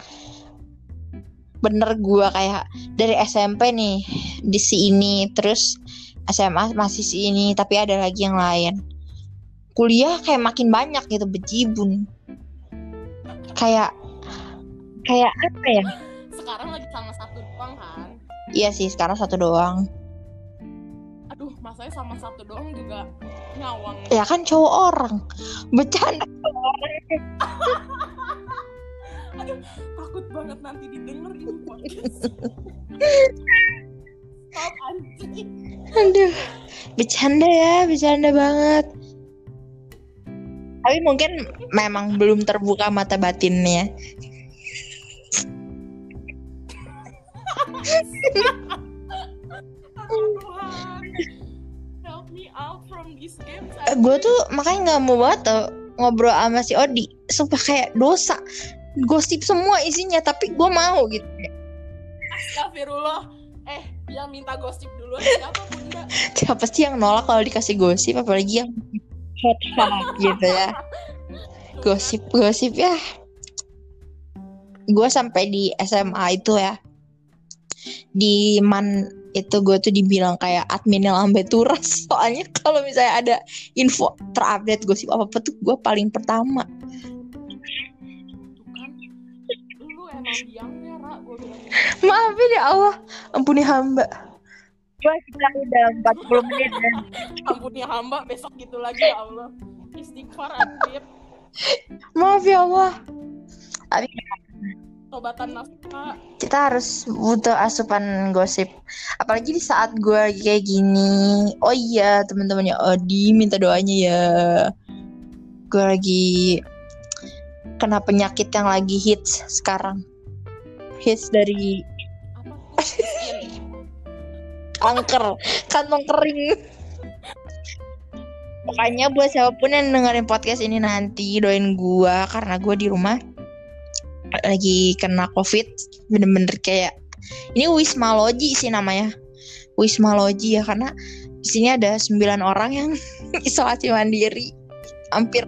bener gua kayak dari SMP nih di si ini terus SMA masih si ini tapi ada lagi yang lain kuliah kayak makin banyak gitu bejibun kayak kayak apa ya Sekarang lagi sama satu doang kan. iya sih sekarang satu doang Aduh, masanya sama satu doang juga nyawang. ya kan cowok orang bercanda Aduh, takut banget nanti didengar ini podcast. Stop anjing. Aduh, bercanda ya, bercanda banget. Tapi mungkin memang belum terbuka mata batinnya. Help me out from this game. Gue tuh makanya nggak mau banget tuh ngobrol sama si Odi. Sumpah kayak dosa. Gosip semua isinya, tapi gue mau gitu. Astagfirullah. Eh, yang minta gosip dulu siapa bunda? Siapa sih yang nolak kalau dikasih gosip, apalagi yang hot hot gitu ya. Gosip, gosip ya. Gue sampai di SMA itu ya. Di man itu gue tuh dibilang kayak adminnya lambe turas soalnya kalau misalnya ada info terupdate gosip apa apa tuh gue paling pertama kan. Maafin ya Allah ampuni hamba gue kita udah 40 menit dan ya hamba besok gitu lagi ya Allah. Istighfar anjir. maaf ya Allah tapi Tobatan nafkah. kita harus butuh asupan gosip. Apalagi di saat gue kayak gini. Oh iya teman-temannya Odi minta doanya ya. Gue lagi kena penyakit yang lagi hits sekarang. Hits dari? Miskin. kanker. Kantong kering. Makanya buat siapa pun yang dengerin podcast ini nanti doain gua. Karena gua di rumah lagi kena covid bener-bener kayak ini Wisma Loji sih namanya. Wisma Loji ya karena di sini ada 9 orang yang isolasi mandiri hampir.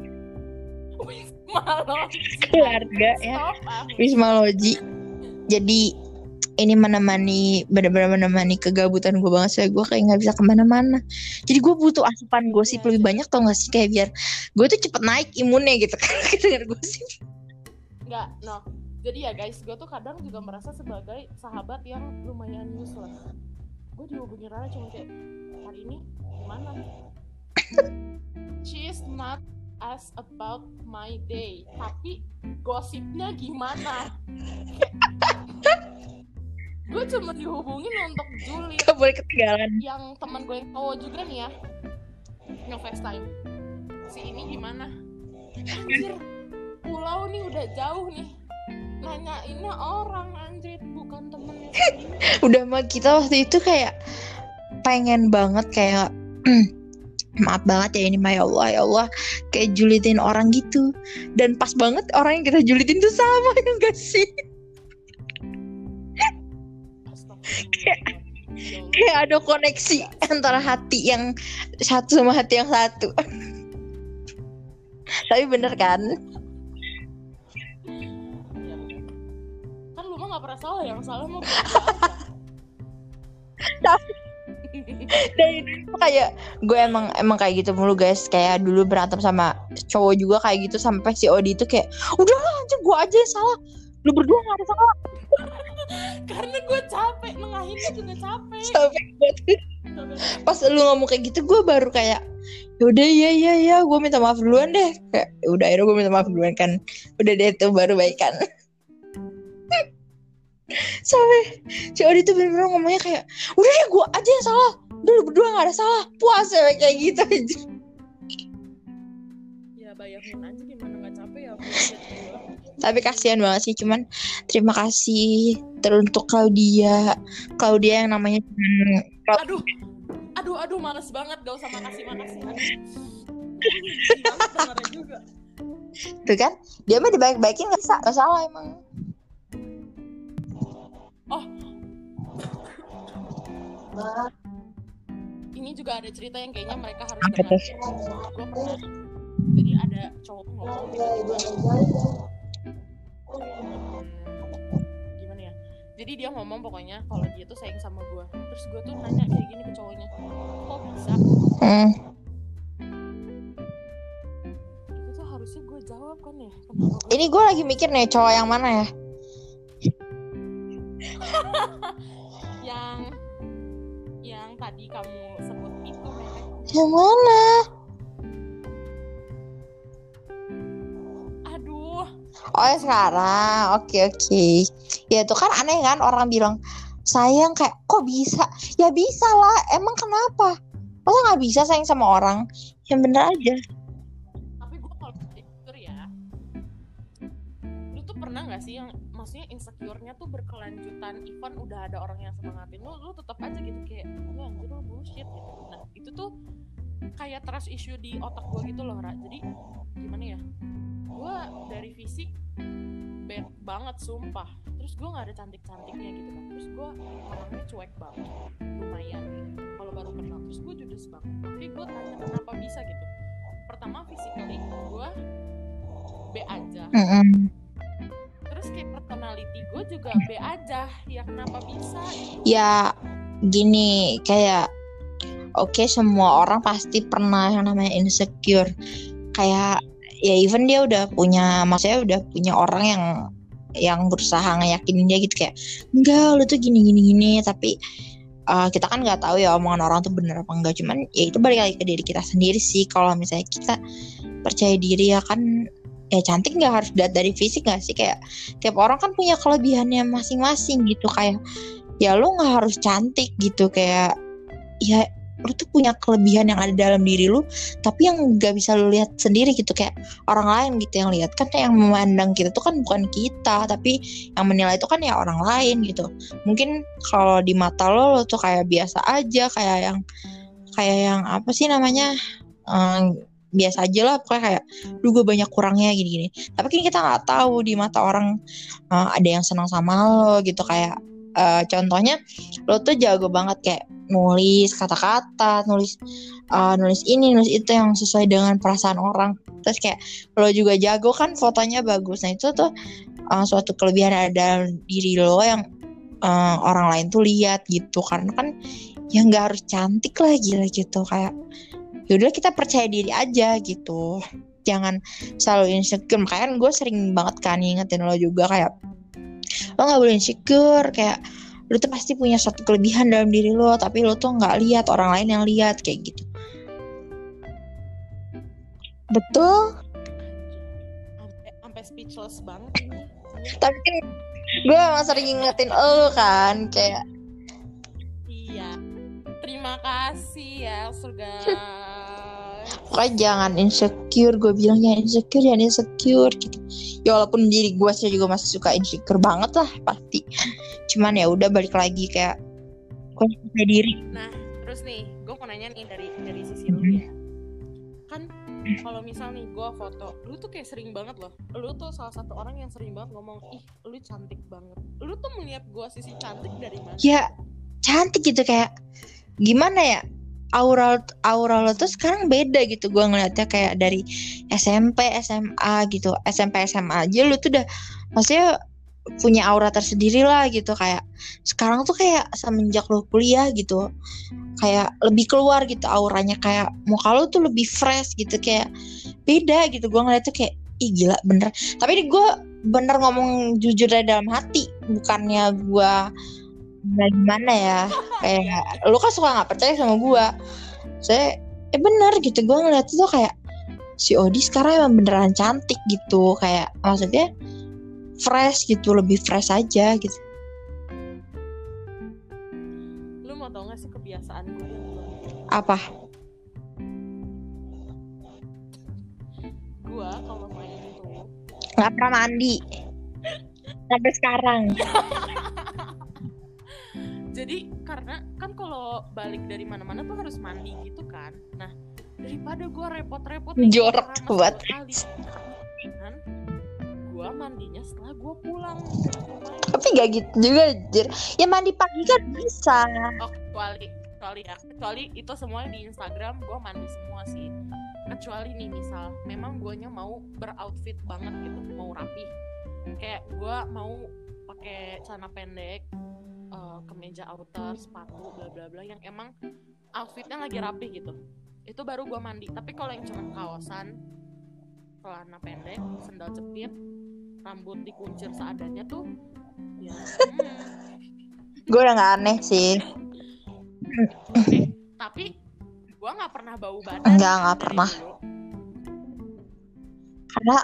Malah. keluarga ya. Wisma Loji jadi ini menemani benar-benar menemani kegabutan gue banget saya gue kayak nggak bisa ke mana-mana. Jadi gue butuh asupan gosip lebih banyak tau gak sih? Kayak biar gue tuh cepet naik imunnya gitu kan. Denger gosip Enggak, no. Jadi ya guys, gue tuh kadang juga merasa sebagai sahabat yang lumayan useless. Gue dihubungi Rara cuma kayak, hari ini gimana? She is not as about my day. Tapi gosipnya gimana? gue cuma dihubungin untuk Juli gak boleh ketinggalan yang teman gue yang cowok juga nih ya nge FaceTime si ini gimana anjir pulau nih udah jauh nih. Nanyainnya orang anjir bukan temennya. Sendiri udah mah kita waktu itu kayak pengen banget kayak maaf banget ya ini mah ya Allah ya Allah kayak julitin orang gitu. Dan pas banget orang yang kita julitin tuh sama ya gak sih. Ya Allah. kayak ada koneksi antara hati yang satu sama hati yang satu. Tapi bener kan salah yang salah mah gue Tapi- dan itu kayak gue emang emang kayak gitu mulu guys. Kayak dulu berantem sama cowok juga kayak gitu sampai si Odi itu kayak udah lah anjir gue aja yang salah. Lu berdua gak ada salah. Karena gue capek nengahinnya juga capek. Gue tuh- pas lu ngomong kayak gitu gue baru kayak yaudah ya ya ya gue minta maaf duluan deh. Kayak "Ya udah akhirnya gue minta maaf duluan kan. Udah deh tuh baru baikan sampai si Odi tuh bener-bener ngomongnya kayak udah deh gue aja yang salah. Udah lu berdua gak ada salah. Puas ya kayak gitu aja ya bayangin aja gimana gak capek ya tapi kasihan banget sih cuman terima kasih teruntuk Claudia. Claudia yang namanya aduh aduh aduh males banget gak usah makasih makasih aduh juga. Tuh kan dia mah dibaik-baikin gak bisa gak emang ini juga ada cerita yang kayaknya mereka harus dengar. gue pernah jadi ada cowok ngomong gimana ya? Jadi dia ngomong pokoknya kalau dia tuh sayang sama gue terus gue tuh nanya kayak gini ke cowoknya kok bisa? Itu tuh harusnya gue jawab kan ya? Kenapa ini gue lagi mikir nih cowok yang mana ya yang yang tadi kamu sebut itu merek yang mana? Aduh. Oh yang sekarang. Oke oke. Ya itu kan aneh kan orang bilang sayang kayak kok bisa? Ya bisa lah. Emang kenapa? Masa nggak bisa sayang sama orang? Yang bener aja maksudnya insecure-nya tuh berkelanjutan even udah ada orang yang semangatin lu lu tetap aja gitu kayak lu anjir lu bullshit gitu. Nah itu tuh kayak trust issue di otak gue gitu loh Ra. Jadi gimana ya gue dari fisik bad banget sumpah. Terus gue nggak ada cantik cantiknya gitu kan terus gue orangnya cuek banget lumayan. Kalau baru kenal terus gue judes banget. Tapi gue tanya kenapa bisa? gitu. Pertama physically gue B aja personality gue juga B aja. Ya kenapa bisa? Ya gini kayak oke semua orang pasti pernah yang namanya insecure. Kayak ya even dia udah punya maksudnya udah punya orang yang yang berusaha ngeyakinin dia gitu kayak enggak lu tuh gini gini gini. Tapi uh, kita kan nggak tahu ya omongan orang tuh bener apa enggak. Cuman ya itu balik lagi ke diri kita sendiri sih. Kalau misalnya kita percaya diri ya kan ya cantik nggak harus dilihat dari fisik nggak sih? Kayak tiap orang kan punya kelebihannya masing-masing gitu kayak ya lu nggak harus cantik gitu kayak ya lu tuh punya kelebihan yang ada dalam diri lu tapi yang nggak bisa lu lihat sendiri gitu kayak orang lain gitu yang lihat kan yang memandang kita tuh kan bukan kita tapi yang menilai itu kan ya orang lain gitu. Mungkin kalau di mata lo lo tuh kayak biasa aja kayak yang kayak yang apa sih namanya um, biasa aja lah pokoknya kayak duh gue banyak kurangnya gini-gini. Tapi kan kita nggak tahu di mata orang uh, ada yang senang sama lo gitu. Kayak uh, contohnya lo tuh jago banget kayak nulis kata-kata nulis uh, nulis ini nulis itu yang sesuai dengan perasaan orang. Terus kayak lo juga jago kan fotonya bagus. Nah itu tuh uh, suatu kelebihan ada diri lo yang uh, orang lain tuh lihat gitu. Karena kan ya nggak harus cantik lah gila gitu. Kayak yaudah kita percaya diri aja gitu. Jangan selalu insecure. Makanya gue sering banget kan ingetin lo juga kayak lo nggak boleh insecure. Kayak lo tuh pasti punya satu kelebihan dalam diri lo tapi lo tuh nggak lihat orang lain yang lihat kayak gitu. Betul. Sampai speechless banget. Tapi kan gue emang sering ingetin lo kan kayak iya. Terima kasih ya surga pokoknya jangan insecure gue bilangnya insecure jangan insecure gitu. Ya walaupun diri gue sih juga masih suka insecure banget lah pasti. Cuman ya udah balik lagi kayak gue percaya diri. Nah terus nih gue mau nanya nih dari dari sisi lu ya. Kan kalau misal nih gue foto lu tuh kayak sering banget loh. Lu tuh salah satu orang yang sering banget ngomong ih lu cantik banget. Lu tuh melihat gue sisi cantik dari mana? Ya cantik gitu kayak gimana ya aura aura lo tuh sekarang beda gitu gue ngeliatnya kayak dari SMP SMA gitu. SMP SMA aja lu tuh udah maksudnya punya aura tersendiri lah gitu. Kayak sekarang tuh kayak semenjak lo kuliah gitu kayak lebih keluar gitu auranya. Kayak muka lo tuh lebih fresh gitu kayak beda gitu. Gue ngeliat tuh kayak ih gila bener. Tapi ini gue bener ngomong jujur dari dalam hati bukannya gue Nah, gimana ya? Kayak lu kan suka nggak percaya sama gue saya eh bener gitu. Gue ngeliat tuh kayak si Odi sekarang emang beneran cantik gitu. Kayak maksudnya fresh gitu lebih fresh aja gitu. Lu mau tau gak sih kebiasaan gue apa? Gue kalau main itu nggak pernah mandi. Sampai sekarang jadi karena kan kalau balik dari mana-mana tuh harus mandi gitu kan. Nah daripada gue repot-repot jorok buat kan gue mandinya setelah gue pulang. Tapi gak gitu juga jir ya mandi pagi kan bisa. Oh kecuali kecuali ya. Kecuali itu semuanya di Instagram gue mandi semua sih. Kecuali nih misal memang guanya mau beroutfit banget gitu mau rapi. Kayak gue mau pakai celana pendek uh, kemeja outer sepatu bla bla bla yang emang outfitnya lagi rapi gitu. Itu baru gue mandi. Tapi kalau yang cuma kawasan celana pendek sendal jepit rambut dikuncir seadanya tuh ya hmm. gue udah gak aneh sih. Eh, tapi gue nggak pernah bau badan enggak nggak pernah. dulu. karena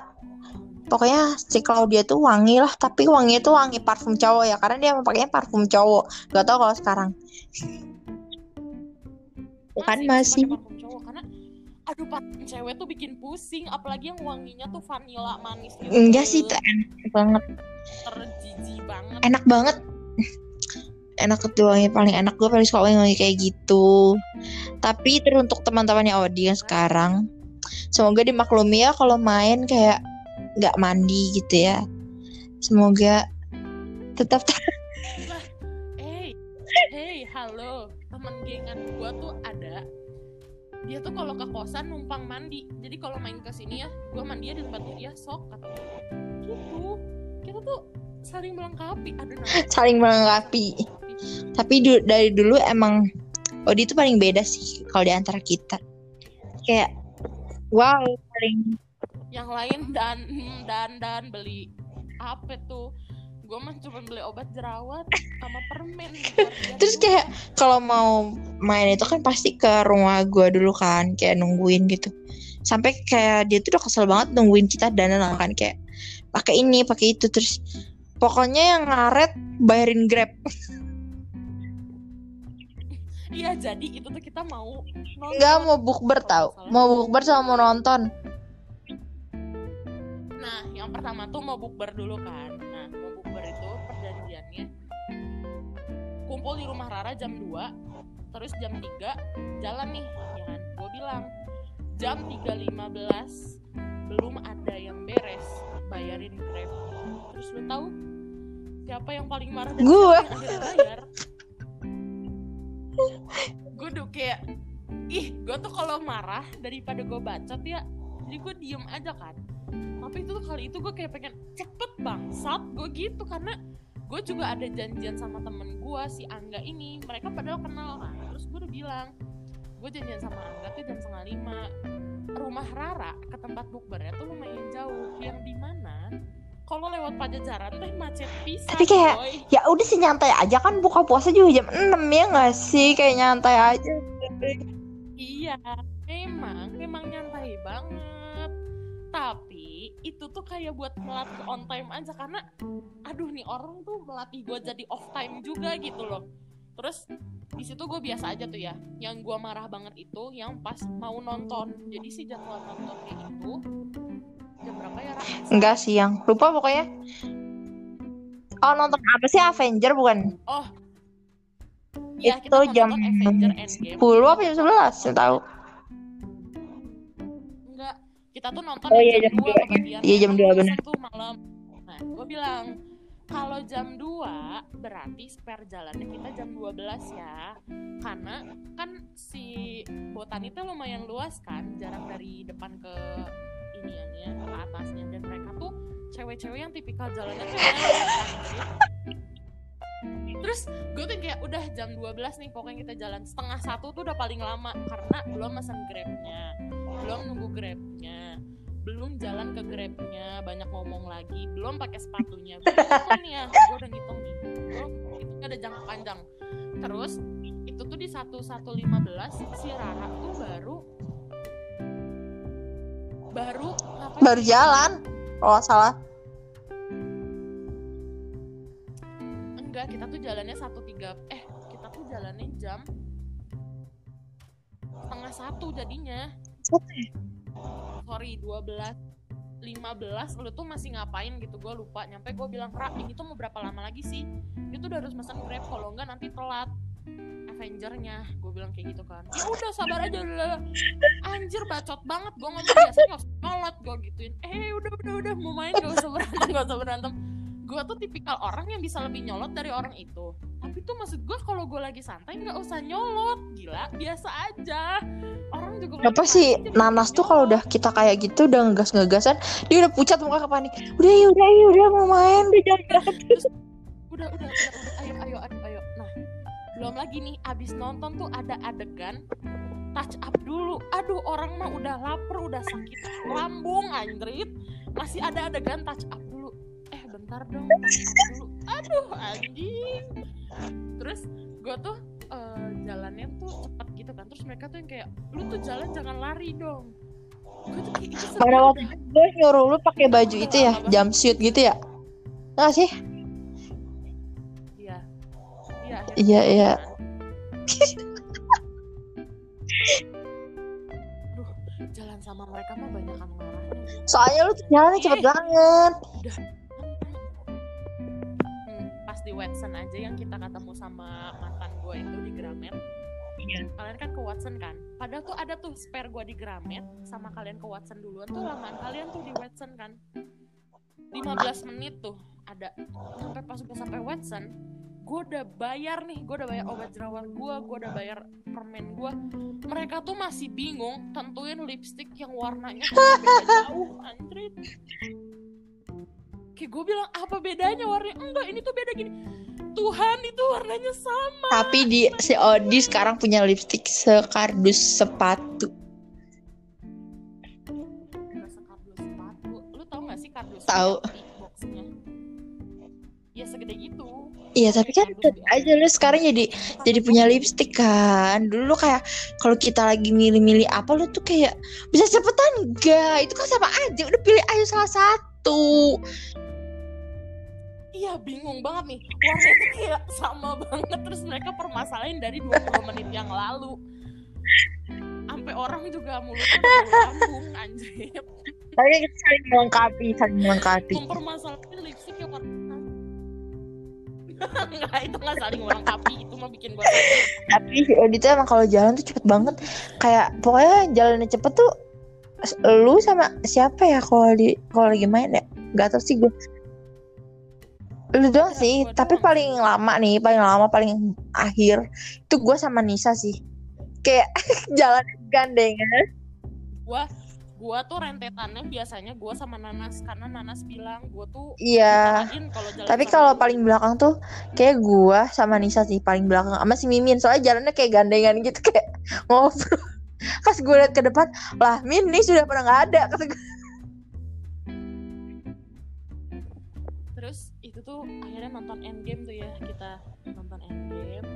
pokoknya si Claudia tuh wangi lah tapi wangi itu wangi parfum cowok ya karena dia pakainya parfum cowok. Gak tau kalau sekarang. Bukan masih. pakai parfum cowok karena aduh parfum cewek tuh bikin pusing apalagi yang wanginya tuh vanilla manis gitu. Enggak sih itu enak banget. Terjijik banget. Enak banget. Enak tuh wangi paling enak. Gue paling suka wangi kayak gitu. Tapi teruntuk teman-temannya Audi yang sekarang. Semoga dimaklumi ya kalau main kayak nggak mandi gitu ya. Semoga tetap hey hey halo. Temen gengan gua tuh ada. Dia tuh kalau ke kosan numpang mandi. Jadi kalau main ke sini ya gua mandi di tempat dia sok kata dia. gitu. Kita tuh saling melengkapi. Aduh namanya saling melengkapi. tapi du- dari dulu emang Odi itu paling beda sih kalau di antara kita. Kayak wow paling yang lain dan dan dan beli apa tuh? Gue mah cuma beli obat jerawat sama permen. Terus kayak kalau mau main itu kan pasti ke rumah gua dulu kan kayak nungguin gitu. Sampai kayak dia tuh udah kesel banget nungguin kita dana kan kayak pakai ini pakai itu terus pokoknya yang ngaret bayarin grab. Iya jadi itu tuh kita mau nonton. nggak mau bukber tau. Mau bukber sama mau nonton Nah, yang pertama tuh mau bukber dulu kan. Nah, mau bukber itu perjanjiannya kumpul di rumah Rara jam 2, terus jam 3 jalan nih, ya kan? Gue bilang jam 3.15 belum ada yang beres, bayarin Grab. Terus lu tahu siapa yang paling marah dan akhirnya bayar? gue tuh kayak ih gue tuh kalau marah daripada gue bacot ya jadi gue diem aja kan tapi itu tuh kali itu gue kayak pengen cepet bangsat. Gue gitu karena gue juga ada janjian sama temen gue si Angga ini. Mereka padahal kenal kan terus gue udah bilang gue janjian sama Angga tuh jam setengah lima. Rumah Rara ke tempat bukbernya tuh lumayan jauh. Yang di mana kalau lewat Pajajaran teh macet pisan Tapi kayak- boy. ya udah sih nyantai aja. Kan buka puasa juga jam 6 ya nggak sih? Kayak nyantai aja. Iya, memang, memang nyantai banget. Tapi itu tuh kayak buat melatih on time aja karena, aduh nih orang tuh melatih gue jadi off time juga gitu loh. Terus di situ gue biasa aja tuh ya. Yang gue marah banget itu yang pas mau nonton. Jadi si jadwal nontonnya itu jam berapa ya? Ra? enggak sih yang lupa pokoknya oh nonton apa sih Avenger bukan Oh, Iya, itu jam nonton Avenger Endgame. 10 apa jam 11 saya tahu kita tuh nonton Oh yang iya, jam jam 2 dua. kebagian. Iya, jam Emang dua, gua bener. pesen tuh malam. Nah, gue bilang kalau jam 2 berarti spare jalannya kita jam 12 ya. Karena kan si Botan itu lumayan luas kan, jarak dari depan ke ini ya, ke atasnya dan mereka tuh cewek-cewek yang tipikal jalannya tuh Terus gue tuh kayak udah jam 12 nih pokoknya kita jalan. Setengah satu tuh udah paling lama karena belum mesen grabnya belum nunggu grabnya belum jalan ke grabnya banyak ngomong lagi belum pakai sepatunya. Gue nih ya gue udah ngitung nih. Gue hitungnya ada jangka panjang. Terus itu tuh di satu satu lima belas si Rara tuh baru baru baru jalan nggak salah enggak kita tuh jalannya satu tiga eh kita tuh jalannya jam setengah satu jadinya. Sorry 12 15 lu tuh masih ngapain gitu gue lupa. Nyampe gue bilang Ra ini tuh mau berapa lama lagi sih? Dia tuh udah harus pesan grab kalau enggak nanti telat. Avengernya gue bilang kayak gitu kan. Ya udah sabar aja. Udah anjir bacot banget gue ngomong biasanya nggak usah gue gituin. Eh udah udah udah mau main gak usah berantem gak usah berantem gue tuh tipikal orang yang bisa lebih nyolot dari orang itu tapi tuh maksud gue kalau gue lagi santai nggak usah nyolot gila biasa aja orang juga apa sih Nanas tuh kalau udah kita kayak gitu udah ngegas ngegasan dia udah pucat muka ke panik udah ya udah ya udah mau main udah jangan Terus, udah, udah, udah, udah, ayo, ayo, ayo, ayo. Nah, belum lagi nih, abis nonton tuh ada adegan touch up dulu. Aduh, orang mah udah lapar, udah sakit lambung, anjrit. Masih ada adegan touch up dulu. Eh, bentar dong, dulu. Aduh, anjing. Terus, gue tuh eh, jalannya tuh cepet gitu kan. Terus mereka tuh yang kayak, lu tuh jalan jangan lari dong. Gue tuh kayak, itu pada waktu itu gue nyuruh lu pakai baju itu ya jumpsuit gitu ya nggak sih Iya. Iya, akhirnya Iya, gitu iya. kan. Jalan sama mereka mah banyak kan soalnya lu jalannya cepet Ih. banget Hmm, Watson aja yang kita ketemu sama mantan gue itu di Gramet. Kalian kan ke Watson kan? Padahal tuh ada tuh spare gue di Gramet sama kalian ke Watson duluan tuh lamaan kalian tuh di Watson kan. 15 menit tuh ada. Sampai pas gue sampai Watson, gue udah bayar nih, gue udah bayar obat jerawat gue, gue udah bayar permen gue. Mereka tuh masih bingung tentuin lipstick yang warnanya beda jauh, anjrit. Kayak gue bilang apa bedanya warnanya? Enggak, ini tuh beda gini. Tuhan itu warnanya sama Tapi di si Odi sekarang punya lipstick sekardus sepatu. Sekardus sepatu lu tau gak sih kardus Tahu. Boxnya ya segede gitu Iya tapi kan aja lu sekarang jadi jadi punya lipstick kan. Dulu lu kayak kalau kita lagi milih-milih apa lu tuh kayak bisa cepetan enggak? Itu kan sama aja. Udah pilih aja salah satu. Iya bingung banget nih Warnanya kayak sama banget Terus mereka permasalahin dari 20 menit yang lalu Sampai orang juga mulutnya udah lambung Anjir Tapi kita saling melengkapi, saling melengkapi. Mempermasalahin lipstick yang warna Enggak itu gak saling melengkapi Itu mah bikin gue Tapi tuh emang kalau jalan tuh cepet banget. Kayak pokoknya jalannya cepet tuh lu sama siapa ya kalau di kalau lagi main ya? Gak tau sih gue. Lu doang sih, tapi doang. paling lama nih, paling lama paling akhir itu gue sama Nisa sih. Kayak jalan gandengan. Gua Gua tuh rentetannya biasanya gua sama Nanas Karena Nanas bilang gua tuh Iya. Tapi kalau paling belakang tuh kayak gua sama Nisa sih paling belakang sama si Mimin soalnya jalannya kayak gandengan gitu kayak ngobrol. Pas gue liat ke depan, lah Min nih sudah pernah nggak ada kata gue. Tuh akhirnya nonton Endgame tuh ya kita nonton Endgame.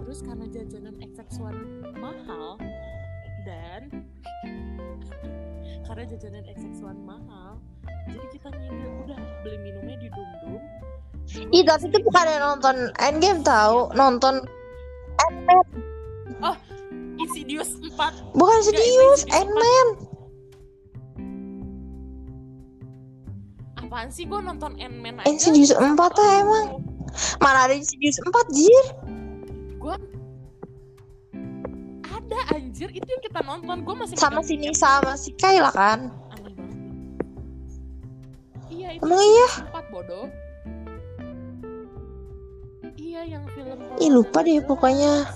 Terus karena jajanan XX1 mahal dan karena jajanan XX1 mahal, jadi kita nyindir udah beli minumnya di Dum Dum. Ih tapi itu bukan yang nonton Endgame tahu, nonton Ant-Man. Insidious 4 Bukan Insidious Ant-Man. Apaan sih gue nonton Ant-Man aja Insidious 4 tuh emang. Mana ada Insidious 4 jir? gue ada anjir itu yang kita nonton gue masih Sama si. Nisa sama si Kayla kan. aneh banget iya itu Emang iya? empat bodoh iya yang film Ih, lupa deh pokoknya.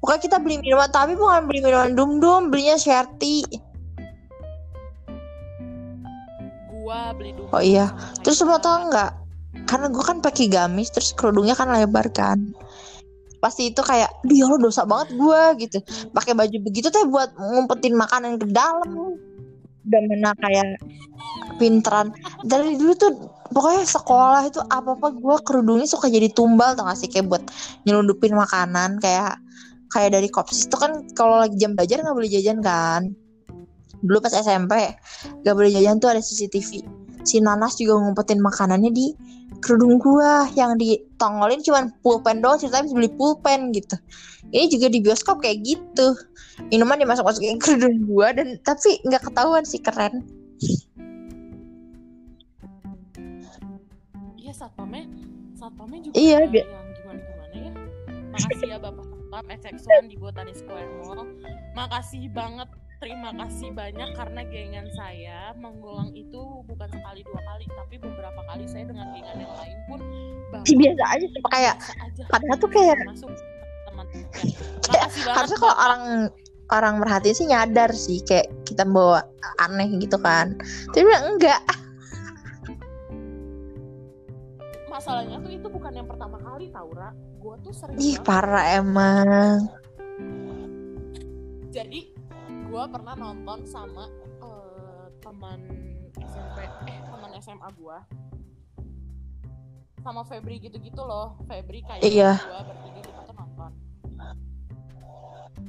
Pokoknya kita beli minuman, tapi bukan beli minuman dum-dum, belinya Sherty. Gua beli dulu Oh iya. Terus lo Kayla. tau nggak? Karena gue kan pakai gamis, terus kerudungnya kan lebar kan. Pasti itu kayak, duh ya Allah dosa banget gue gitu. Pakai baju begitu teh buat ngumpetin makanan ke dalam. Udah mana kayak pinteran. Dari dulu tuh pokoknya sekolah itu apa apa gue kerudungnya suka jadi tumbal tau gak sih kayak buat nyelundupin makanan kayak kayak dari kopsis itu kan kalau lagi jam belajar nggak boleh jajan kan dulu pas SMP gak boleh jajan tuh ada CCTV si Nanas juga ngumpetin makanannya di kerudung gua yang ditongolin cuman pulpen doang ceritanya bisa beli pulpen gitu. Ini juga di bioskop kayak gitu. Minuman dimasuk masukin kerudung gua dan tapi nggak ketahuan sih keren. Iya satpamnya satpamnya juga Iya, yang gimana gimana ya. Makasih ya bapak satpam XX1 di Botani Square Mall. Makasih banget terima kasih banyak karena gengan saya mengulang itu bukan sekali dua kali tapi beberapa kali saya dengan gengan yang lain pun sih biasa aja cuma kayak aja padahal tuh kayak masuk teman ya, makasih banget harusnya kalau orang orang merhatiin sih nyadar sih kayak kita bawa aneh gitu kan. Tapi bilang enggak. Masalahnya tuh itu bukan yang pertama kali Taura gue tuh sering ih parah emang. Jadi gue pernah nonton sama eh, teman SMP eh teman SMA gue sama Febri gitu-gitu loh Febri kayak Iya. gue bertiga kita tuh nonton.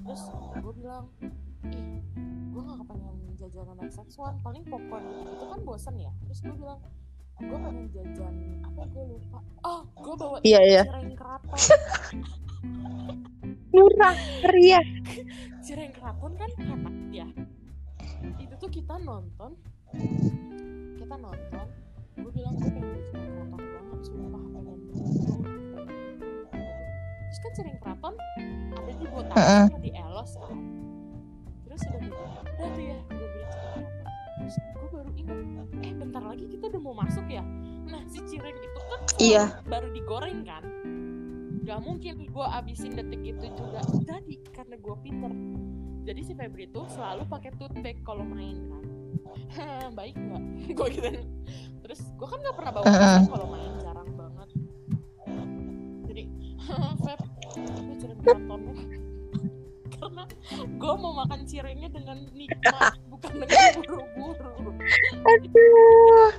Terus gue bilang ih gue gak kepengen jajanan XX1 paling popcorn gitu kan bosen ya. Terus gue bilang gue pengen jajan apa gue lupa. Oh gue bawa Iya, iya. cireng keraton murah meriah. Cireng keraton kan hemat ya. Itu tuh kita nonton. Kita nonton. Gue bilang gue pengen cireng keraton banget sumpah pengen terus kan cireng keraton ada di botak Heeh. sama di elos kan. Terus udah gitu udah tuh ya gue beli cireng keraton terus gue baru ingat eh bentar lagi kita udah mau masuk ya. Nah si cireng itu kan Iya. baru digoreng kan Gak mungkin gue abisin detik itu juga. Jadi karena gue pinter. Jadi si Febri tuh selalu pakai tote bag kalau main kan. Baik nggak? Gue gitu. Terus gue kan nggak pernah bawa kan kalau main jarang banget. Maratonnya karena gue mau makan cirengnya dengan nikmat bukan dengan buru-buru. Aduh.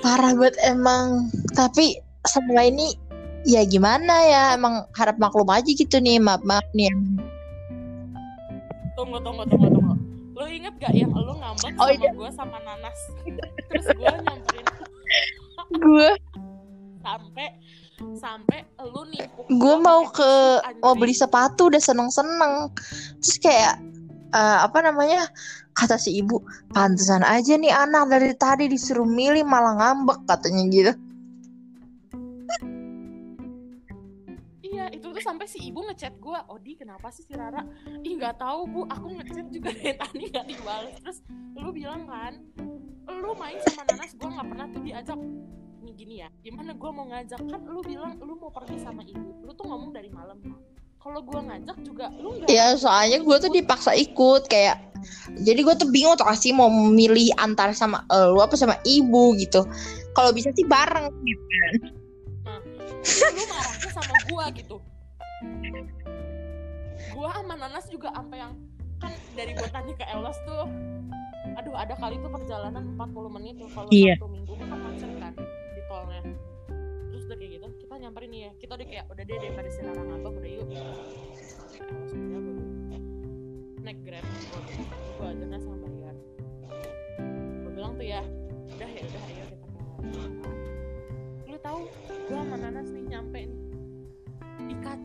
Parah banget emang. Tapi semua ini ya gimana ya emang harap maklum aja gitu nih maaf maaf nih tunggu tunggu tunggu tunggu lo inget gak yang lo ngambek Oh, sama iya. gue sama nanas terus gue nyamperin gue sampai sampai lu nimpuk gue mau ke tisu, mau anjing. beli sepatu udah seneng seneng terus kayak eh, apa namanya kata si ibu pantesan aja nih anak dari tadi disuruh milih malah ngambek katanya gitu Tuh sampai si ibu ngechat gua, Odi kenapa sih si Rara? Ih nggak tahu bu, aku ngechat juga dari tadi nggak dibalas. Terus lu bilang kan, lu main sama Nanas, gua nggak pernah tuh diajak. Nih gini ya, gimana gua mau ngajak kan? Lu bilang lu mau pergi sama ibu, lu tuh ngomong dari malam. Kalau gua ngajak juga, lu nggak. ya soalnya gue tuh dipaksa ikut kayak jadi gue tuh bingung tuh sih mau memilih antara sama lu apa sama ibu gitu kalau bisa sih bareng gitu. lu marahnya sama gua gitu gua sama Nanas juga sampai yang kan dari tanya ke Elos tuh aduh ada kali tuh perjalanan 40 menit tuh kalau Iya. satu minggu kan macet kan di tolnya. Terus udah kayak gitu kita nyamperin nih ya kita udah kayak udah deh daripada si Rara ngambek udah yuk. Elos udah naik grab gua, gua aja kan sama bayar gua bilang tuh ya udah ya udah ayo kita ke lu tahu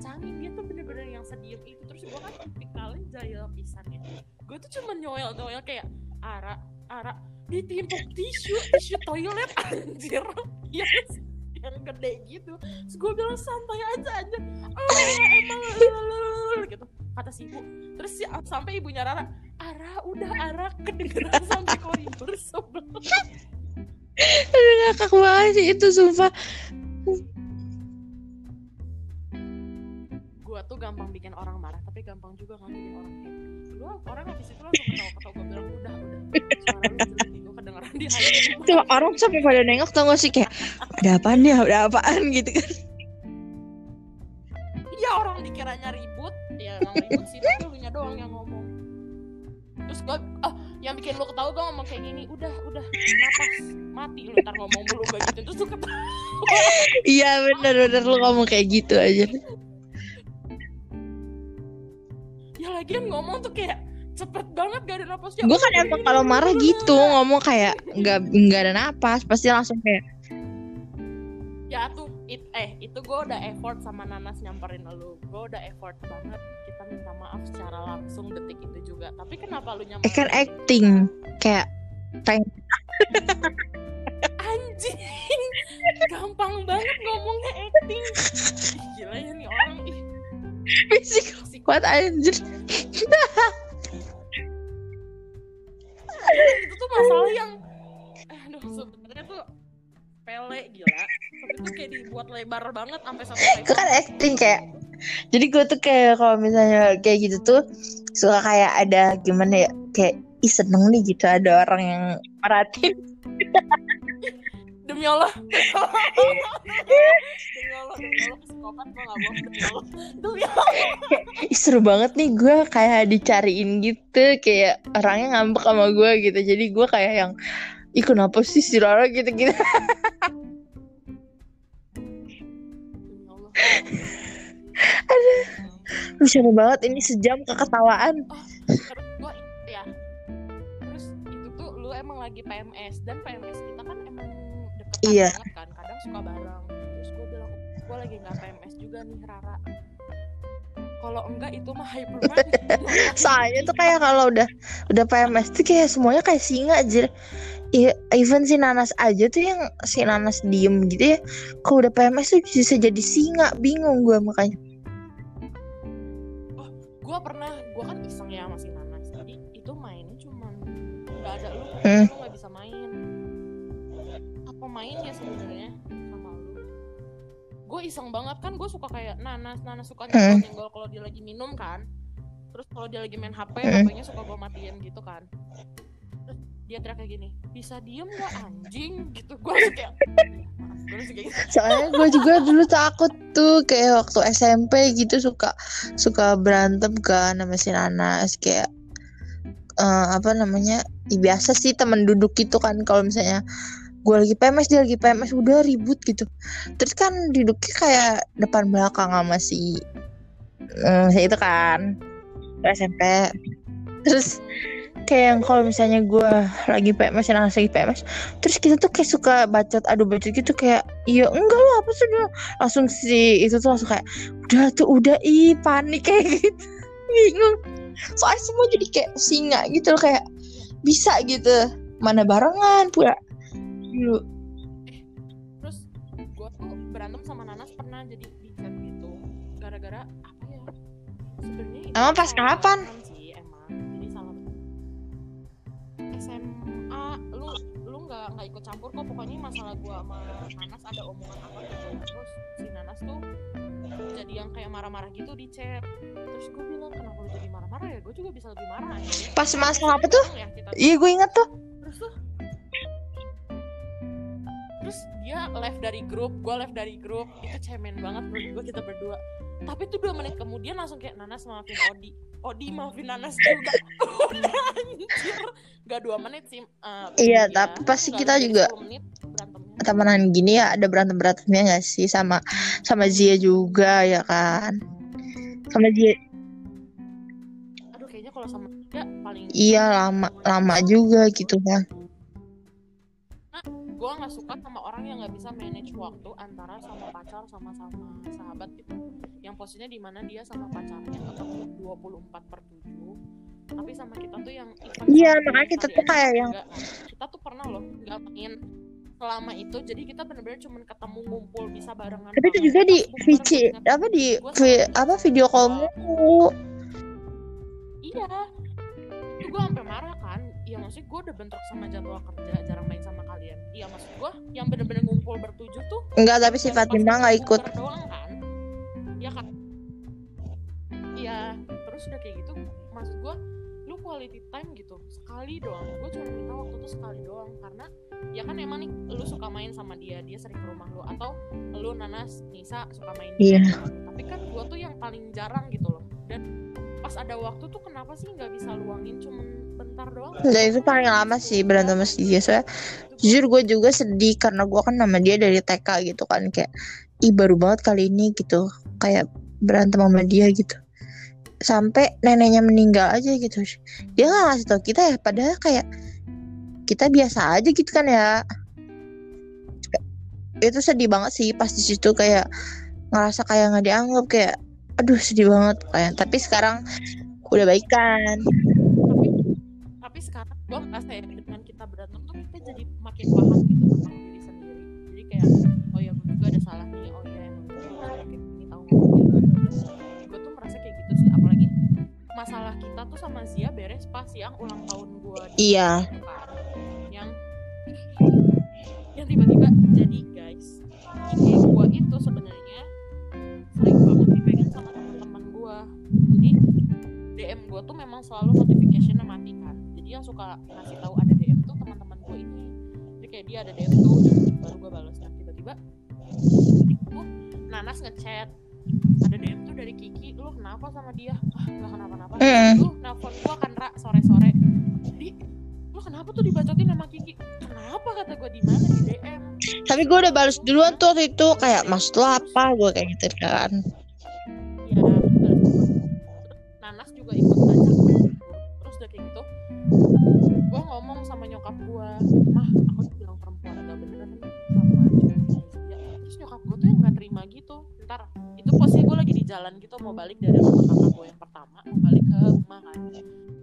dikacangin dia tuh bener-bener yang sediem itu. Terus gua kan tipikalnya jahil pisan ya. Gua tuh cuma nyoel nyoel kayak ara ara ditimpuk tisu tisu toilet anjir. Yang yang gede gitu. Terus gua bilang santai aja aja. Oh, emang gitu kata si ibu. Terus si, sampai ibunya Rara Ara udah Ara. Kedengeran sampai koridor sebelah Aduh ngakak banget sih itu sumpah gua tuh gampang bikin orang marah tapi gampang juga kan bikin orang happy. Lu orang habis itu langsung ketawa ketawa gue bilang udah udah. Suara lu jelek nih gue kedengeran di hati Tuh orang sampai pada nengok tau gak sih kayak ada apaan ya ada apaan? Gitu kan. Iya orang dikiranya ribut ya emang ribut sih tapi lu doang yang ngomong. Terus gue oh yang bikin lu ketawa gue ngomong kayak gini udah udah napas mati lu ntar ngomong mulu gue gitu. Terus lu ketawa. Iya bener bener lu ngomong kayak gitu aja ya lagian ngomong tuh kayak cepet banget gak ada napasnya gue kan emang kalau marah gitu ngomong kayak nggak nggak ada napas pasti langsung kayak ya tuh it, eh itu gue udah effort sama Nanas nyamperin lu. Gue udah effort banget kita minta maaf secara langsung detik itu juga. Tapi kenapa lu eh nyamperin kan acting kayak kayak anjing gampang banget ngomongnya acting. Gila ya nih orang ih kuat anjir. Itu tuh masalah yang aduh sebenarnya tuh pele gila. Tapi tuh kayak dibuat lebar banget sampai satu itu kan acting kayak jadi gue tuh kayak kalau misalnya kayak gitu tuh suka kayak ada gimana ya kayak ih seneng nih gitu ada orang yang merhatiin demi Allah. Demi Allah demi Allah psikopat gue gak bohong demi Allah. Demi Allah. Ih seru banget nih gue kayak dicariin gitu kayak orangnya ngambek sama gue gitu. Jadi gue kayak yang ih kenapa sih si Rara gitu gitu demi Allah. Lu seru banget ini sejam keketawaan. Terus gue ya. Terus itu tuh lu emang lagi PMS dan PMS kita kan emang Iya. banget kan kadang suka bareng terus gue bilang gue lagi nggak PMS juga nih Rara kalau enggak itu mah hyperman soalnya tuh kayak kalau udah udah PMS tuh kayak semuanya kayak singa aja Iya, even si Nanas aja tuh yang si Nanas diem gitu ya. Kalau udah PMS tuh bisa jadi singa, bingung gue makanya. gue pernah gue kan iseng ya masih nanas jadi itu mainnya cuman nggak ada lu Hmm. Apa main ya sebenarnya sama lu. Gue iseng banget kan gue suka kayak nanas nanas suka Hmm. nyenggol nyenggol kalau dia lagi minum kan. Terus kalau dia lagi main hp Hmm. hpnya suka gue matiin gitu kan. Terus dia teriak kayak gini bisa diem gak anjing? Gitu gue kayak gitu. Soalnya gue juga dulu takut tuh kayak waktu SMP gitu suka suka berantem kan sama si Nanas kayak eh, apa namanya ya biasa sih temen duduk gitu kan kalau misalnya gue lagi PMS dia lagi PMS udah ribut gitu. Terus kan duduknya kayak depan belakang sama si eh, si itu kan SMP terus kayak yang kalau misalnya gue lagi PMS Anas lagi PMS terus kita tuh kayak suka bacot adu bacot gitu kayak iya enggak lah apa sih langsung si itu tuh langsung kayak udah tuh udah ih panik kayak gitu. Bingung. Soalnya semua jadi kayak singa gitu loh kayak bisa gitu mana barengan pula dulu. Terus gue tuh berantem sama Nanas pernah jadi di chat gitu. Gara-gara apa ya? Sebenarnya Emang pas kapan? sih emang. Jadi salah SMA lu lu nggak nggak ikut campur kok. Pokoknya masalah gua sama Nanas ada omongan apa gitu. Terus si Nanas tuh jadi yang kayak marah-marah gitu di chat. Terus gue bilang kenapa lu jadi marah-marah ya? Gue juga bisa lebih marah ya pas masalah apa tuh? ya, iya gue inget tuh. Terus tuh terus dia live dari grup gue live dari grup. Itu cemen banget menurut gue kita berdua. Tapi tuh dua menit kemudian langsung kayak Nanas maafin Odi. Odi maafin Nanas juga. Udah anjir. Gak dua menit sih eh, Iya, ya. tapi pasti kita juga 10 menit berantemnya. temenan gini ya ada berantem berantemnya gak sih? Sama sama Zia juga ya kan? Sama Zia. Aduh kayaknya kalau sama dia paling iya lama lama juga gitu kan gue nggak suka sama orang yang nggak bisa manage waktu antara sama pacar sama sama sahabat gitu. Yang posisinya di mana dia sama pacarnya ketemu 24 per 7 tapi sama kita tuh yang Iya, makanya kita tuh kayak yang- enggak. kita tuh pernah loh nggak main selama itu jadi kita bener-bener cuma ketemu ngumpul bisa barengan tapi itu juga di ingat, apa di vi- apa video mulu iya. Itu gue sampai marah kan iya maksudnya gue udah bentrok sama jadwal kerja jarang main sama kalian. Iya maksud gue yang bener-bener ngumpul bertujuh tuh enggak tapi si Fatima nggak ikut. doang kan. Iya kan? Iya terus udah kayak gitu maksud gue lu quality time gitu sekali doang. Gue cuma minta waktu tuh sekali doang karena ya kan emang nih lu suka main sama dia dia sering ke rumah lu atau lu Nanas Nisa suka main Iya. lu. tapi kan gue tuh yang paling jarang gitu loh. Dan pas ada waktu tuh kenapa sih nggak bisa luangin? Cuman bentar doang. Enggak itu paling lama sih berantem sama si Zia soalnya jujur gue juga sedih karena gue kan nama dia dari TK gitu kan. Kayak ih baru banget kali ini gitu. Kayak berantem sama dia gitu. Sampai neneknya meninggal aja gitu. Dia nggak ngasih tau kita ya. Padahal kayak kita biasa aja gitu kan ya. Itu sedih banget sih pas di situ kayak ngerasa kayak nggak dianggap kayak aduh sedih banget kayak tapi sekarang udah baikan. Tapi tapi sekarang gue merasa ya dengan kita berantem tuh kita jadi makin paham gitu tentang diri sendiri. Jadi kayak oh ya gue juga ada salah nih oh ya emang gue kayak gini tahu gue tuh merasa kayak gitu sih apalagi masalah kita tuh sama Zia beres pas yang ulang tahun gue iya. Yang yang tiba-tiba jadi memang selalu notificationnya mati kan. Jadi yang suka ngasih tahu ada DM tuh teman-teman gue ini. Jadi kayak dia ada DM tuh baru gue balas tiba-tiba tuh Nanas ngechat. Ada DM tuh dari Kiki lu kenapa sama dia? Ah nggak kenapa-napa. Mm. lu nelfon gue kan Ra sore-sore. Di lu kenapa tuh dibacotin sama Kiki? Kenapa? kata gue di mana di DM Tapi gue udah balas duluan tuh waktu itu. Kayak maksud lo apa? Gue kayak gitu kan. Jalan gitu mau balik dari rumah kakak gue yang pertama mau balik ke rumah kan.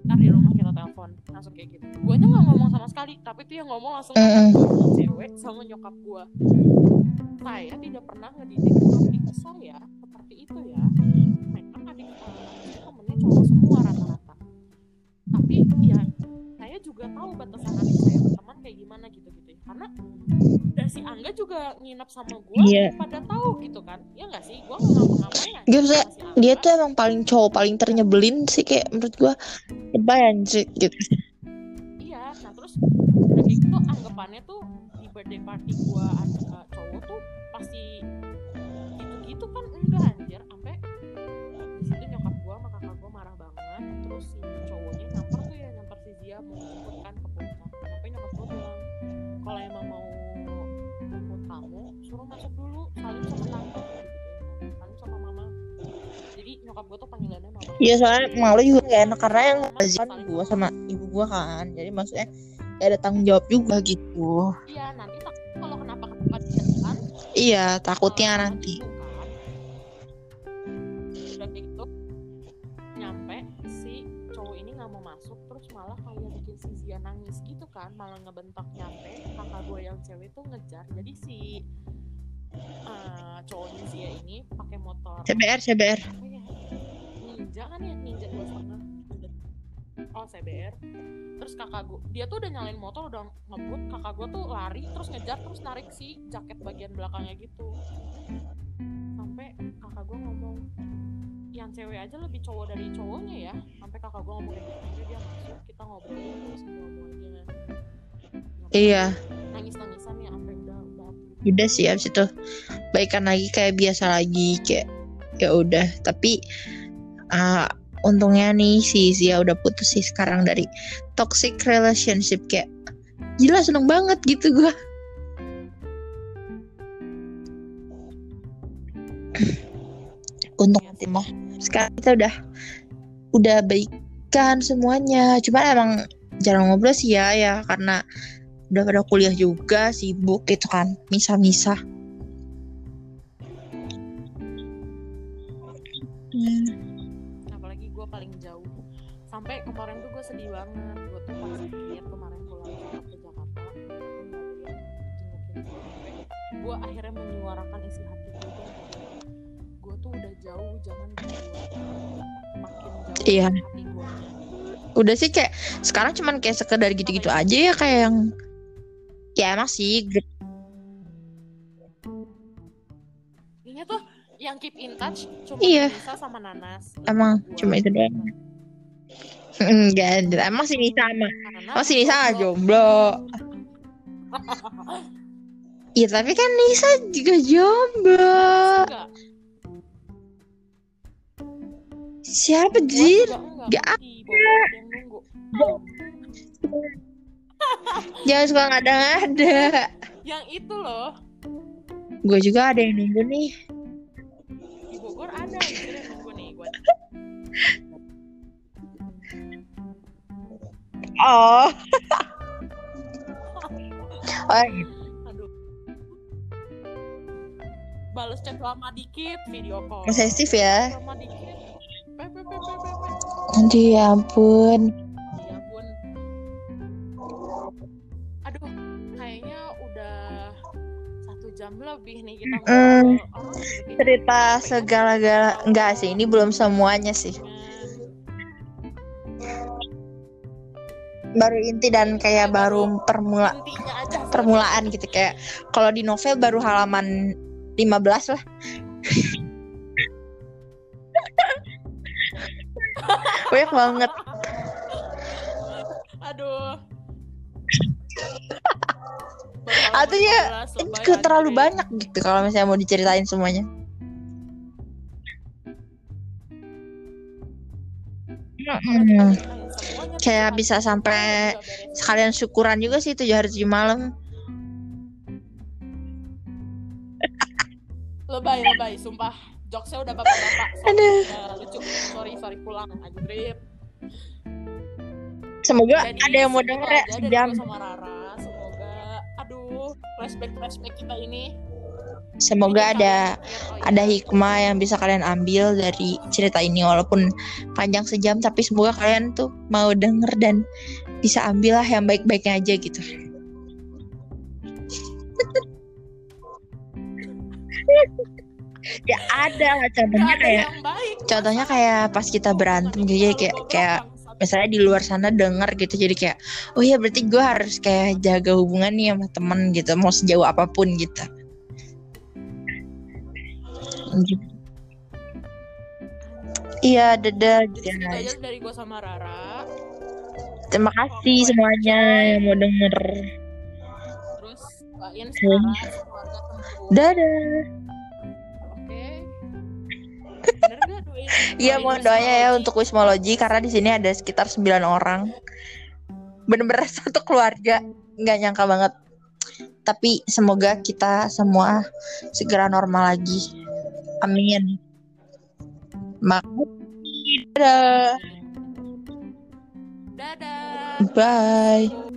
Ntar di rumah kita telepon langsung kayak gitu. Gue nya nggak ngomong sama sekali tapi tuh yang ngomong langsung cewek sama nyokap gue saya tidak pernah ngedidik adik saya seperti itu ya. Memang adik itu temennya cowok semua rata-rata. Tapi ya saya juga tahu batasan adik saya berteman kayak gimana gitu-gitu. ya karena dan si Angga juga nginep sama gue Iya. pada tahu gitu kan ya nggak sih gue nggak ngapa-ngapain Angga. Dia tuh emang paling cowok paling ternyebelin sih kayak menurut gue lebay anjir gitu. iya nah terus udah gitu anggapannya tuh di birthday party gua ada cowok tuh pasti gitu-gitu kan nyokap gua tuh panggilannya mama Iya soalnya malu juga gak enak. Karena yang kan gue sama ibu gue kan. Jadi maksudnya gak ada tanggung jawab juga gitu. Iya nanti tak kalau kenapa kenapa di jalan iya takutnya Kalau nanti. udah kayak gitu nyampe si cowok ini nggak mau masuk terus malah kayak bikin si Zia nangis gitu kan malah ngebentak nyampe kakak gue yang cewek tuh ngejar. Jadi si eh, cowoknya Zia ini pakai motor. CBR CBR oh CBR terus kakak gue dia tuh udah nyalain motor udah ngebut kakak gue tuh lari terus ngejar terus narik si jaket bagian belakangnya gitu. Sampai kakak gue ngomong yang cewek aja lebih cowok dari cowoknya ya. Sampai kakak gue ngomong kayak gitu "Udah, dia masuk kita ngobrol terus aja iya. nangis nangisan ya sampai udah udah. Udah sih abis itu baikan lagi kayak biasa lagi kayak ya udah. Tapi ah, untungnya nih si Zia udah putus sih sekarang dari toxic relationship kayak gila seneng banget gitu gua. Untung mah sekarang kita udah udah baikan semuanya. Cuman emang jarang ngobrol sih ya ya karena udah pada kuliah juga sibuk gitu kan misa-misa Hmm. Sampai kemarin tuh gue sedih banget gue tuh pas sakit kemarin pulang ke Jakarta gue akhirnya menyuarakan isi hati gue gue tuh udah jauh jangan berdua makin jauh Iya. hati gue udah sih kayak sekarang cuman kayak sekedar gitu-gitu aja ya kayak yang ya emang sih ini tuh yang keep in touch cuma Iya. Nisa sama Nanas Emang, cuma itu doang. Enggak emang sih Nisa sama. Karena oh si Nisa nggak jomblo. Iya tapi kan Nisa juga jomblo. Siapa jir? Nggak di Bogor ada. Jangan suka ngada-ngada yang itu loh. Gue juga ada yang nunggu nih. Di Bogor ada yang nunggu nih gue oh. Oh aduh. Balas chat lama dikit video call. Posesif ya. lama dikit. Pe pe pe aduh ya ampun. Ya ampun. Aduh kayaknya udah satu jam lebih nih kita Mm. cerita segala-gala. Enggak sih ini belum semuanya sih baru inti dan kayak baru permula permulaan gitu. Kayak kalau di novel baru halaman 15 lah. Banyak banget. Aduh. Artinya, ke- terlalu banyak gitu kalau misalnya mau diceritain semuanya. Mm-mm. Kayak bisa sampai sekalian syukuran juga sih tujuh hari tujuh malam. Lebay lebay sumpah. Jokesnya udah bapak-bapak. Aduh. udah lucu. Sorry sorry pulang anjir semoga Jadi, ada yang mau denger ya sejam. sama Rara semoga. Aduh flashback flashback kita ini semoga ada ada hikmah yang bisa kalian ambil dari cerita ini walaupun panjang sejam tapi semoga kalian tuh mau denger dan bisa ambil lah yang baik-baiknya aja gitu. Ya ada contohnya ada kayak baik. contohnya kayak pas kita berantem gitu ya kayak kayak misalnya di luar sana denger gitu jadi kayak oh iya berarti gue harus kayak jaga hubungan nih sama temen gitu mau sejauh apa pun gitu Iya, dadah Jadi aja dari gue sama Rara. Terima kasih semuanya yang mau denger. Terus doain sekarang keluarga sembuh. Dadah. Oke. Iya, mohon doanya ya untuk wismologi karena di sini ada sekitar 9 orang. Bener-bener satu keluarga. Nggak nyangka banget. Tapi semoga kita semua segera normal lagi. Amin. Makasih. Dadah. Dadah. Bye.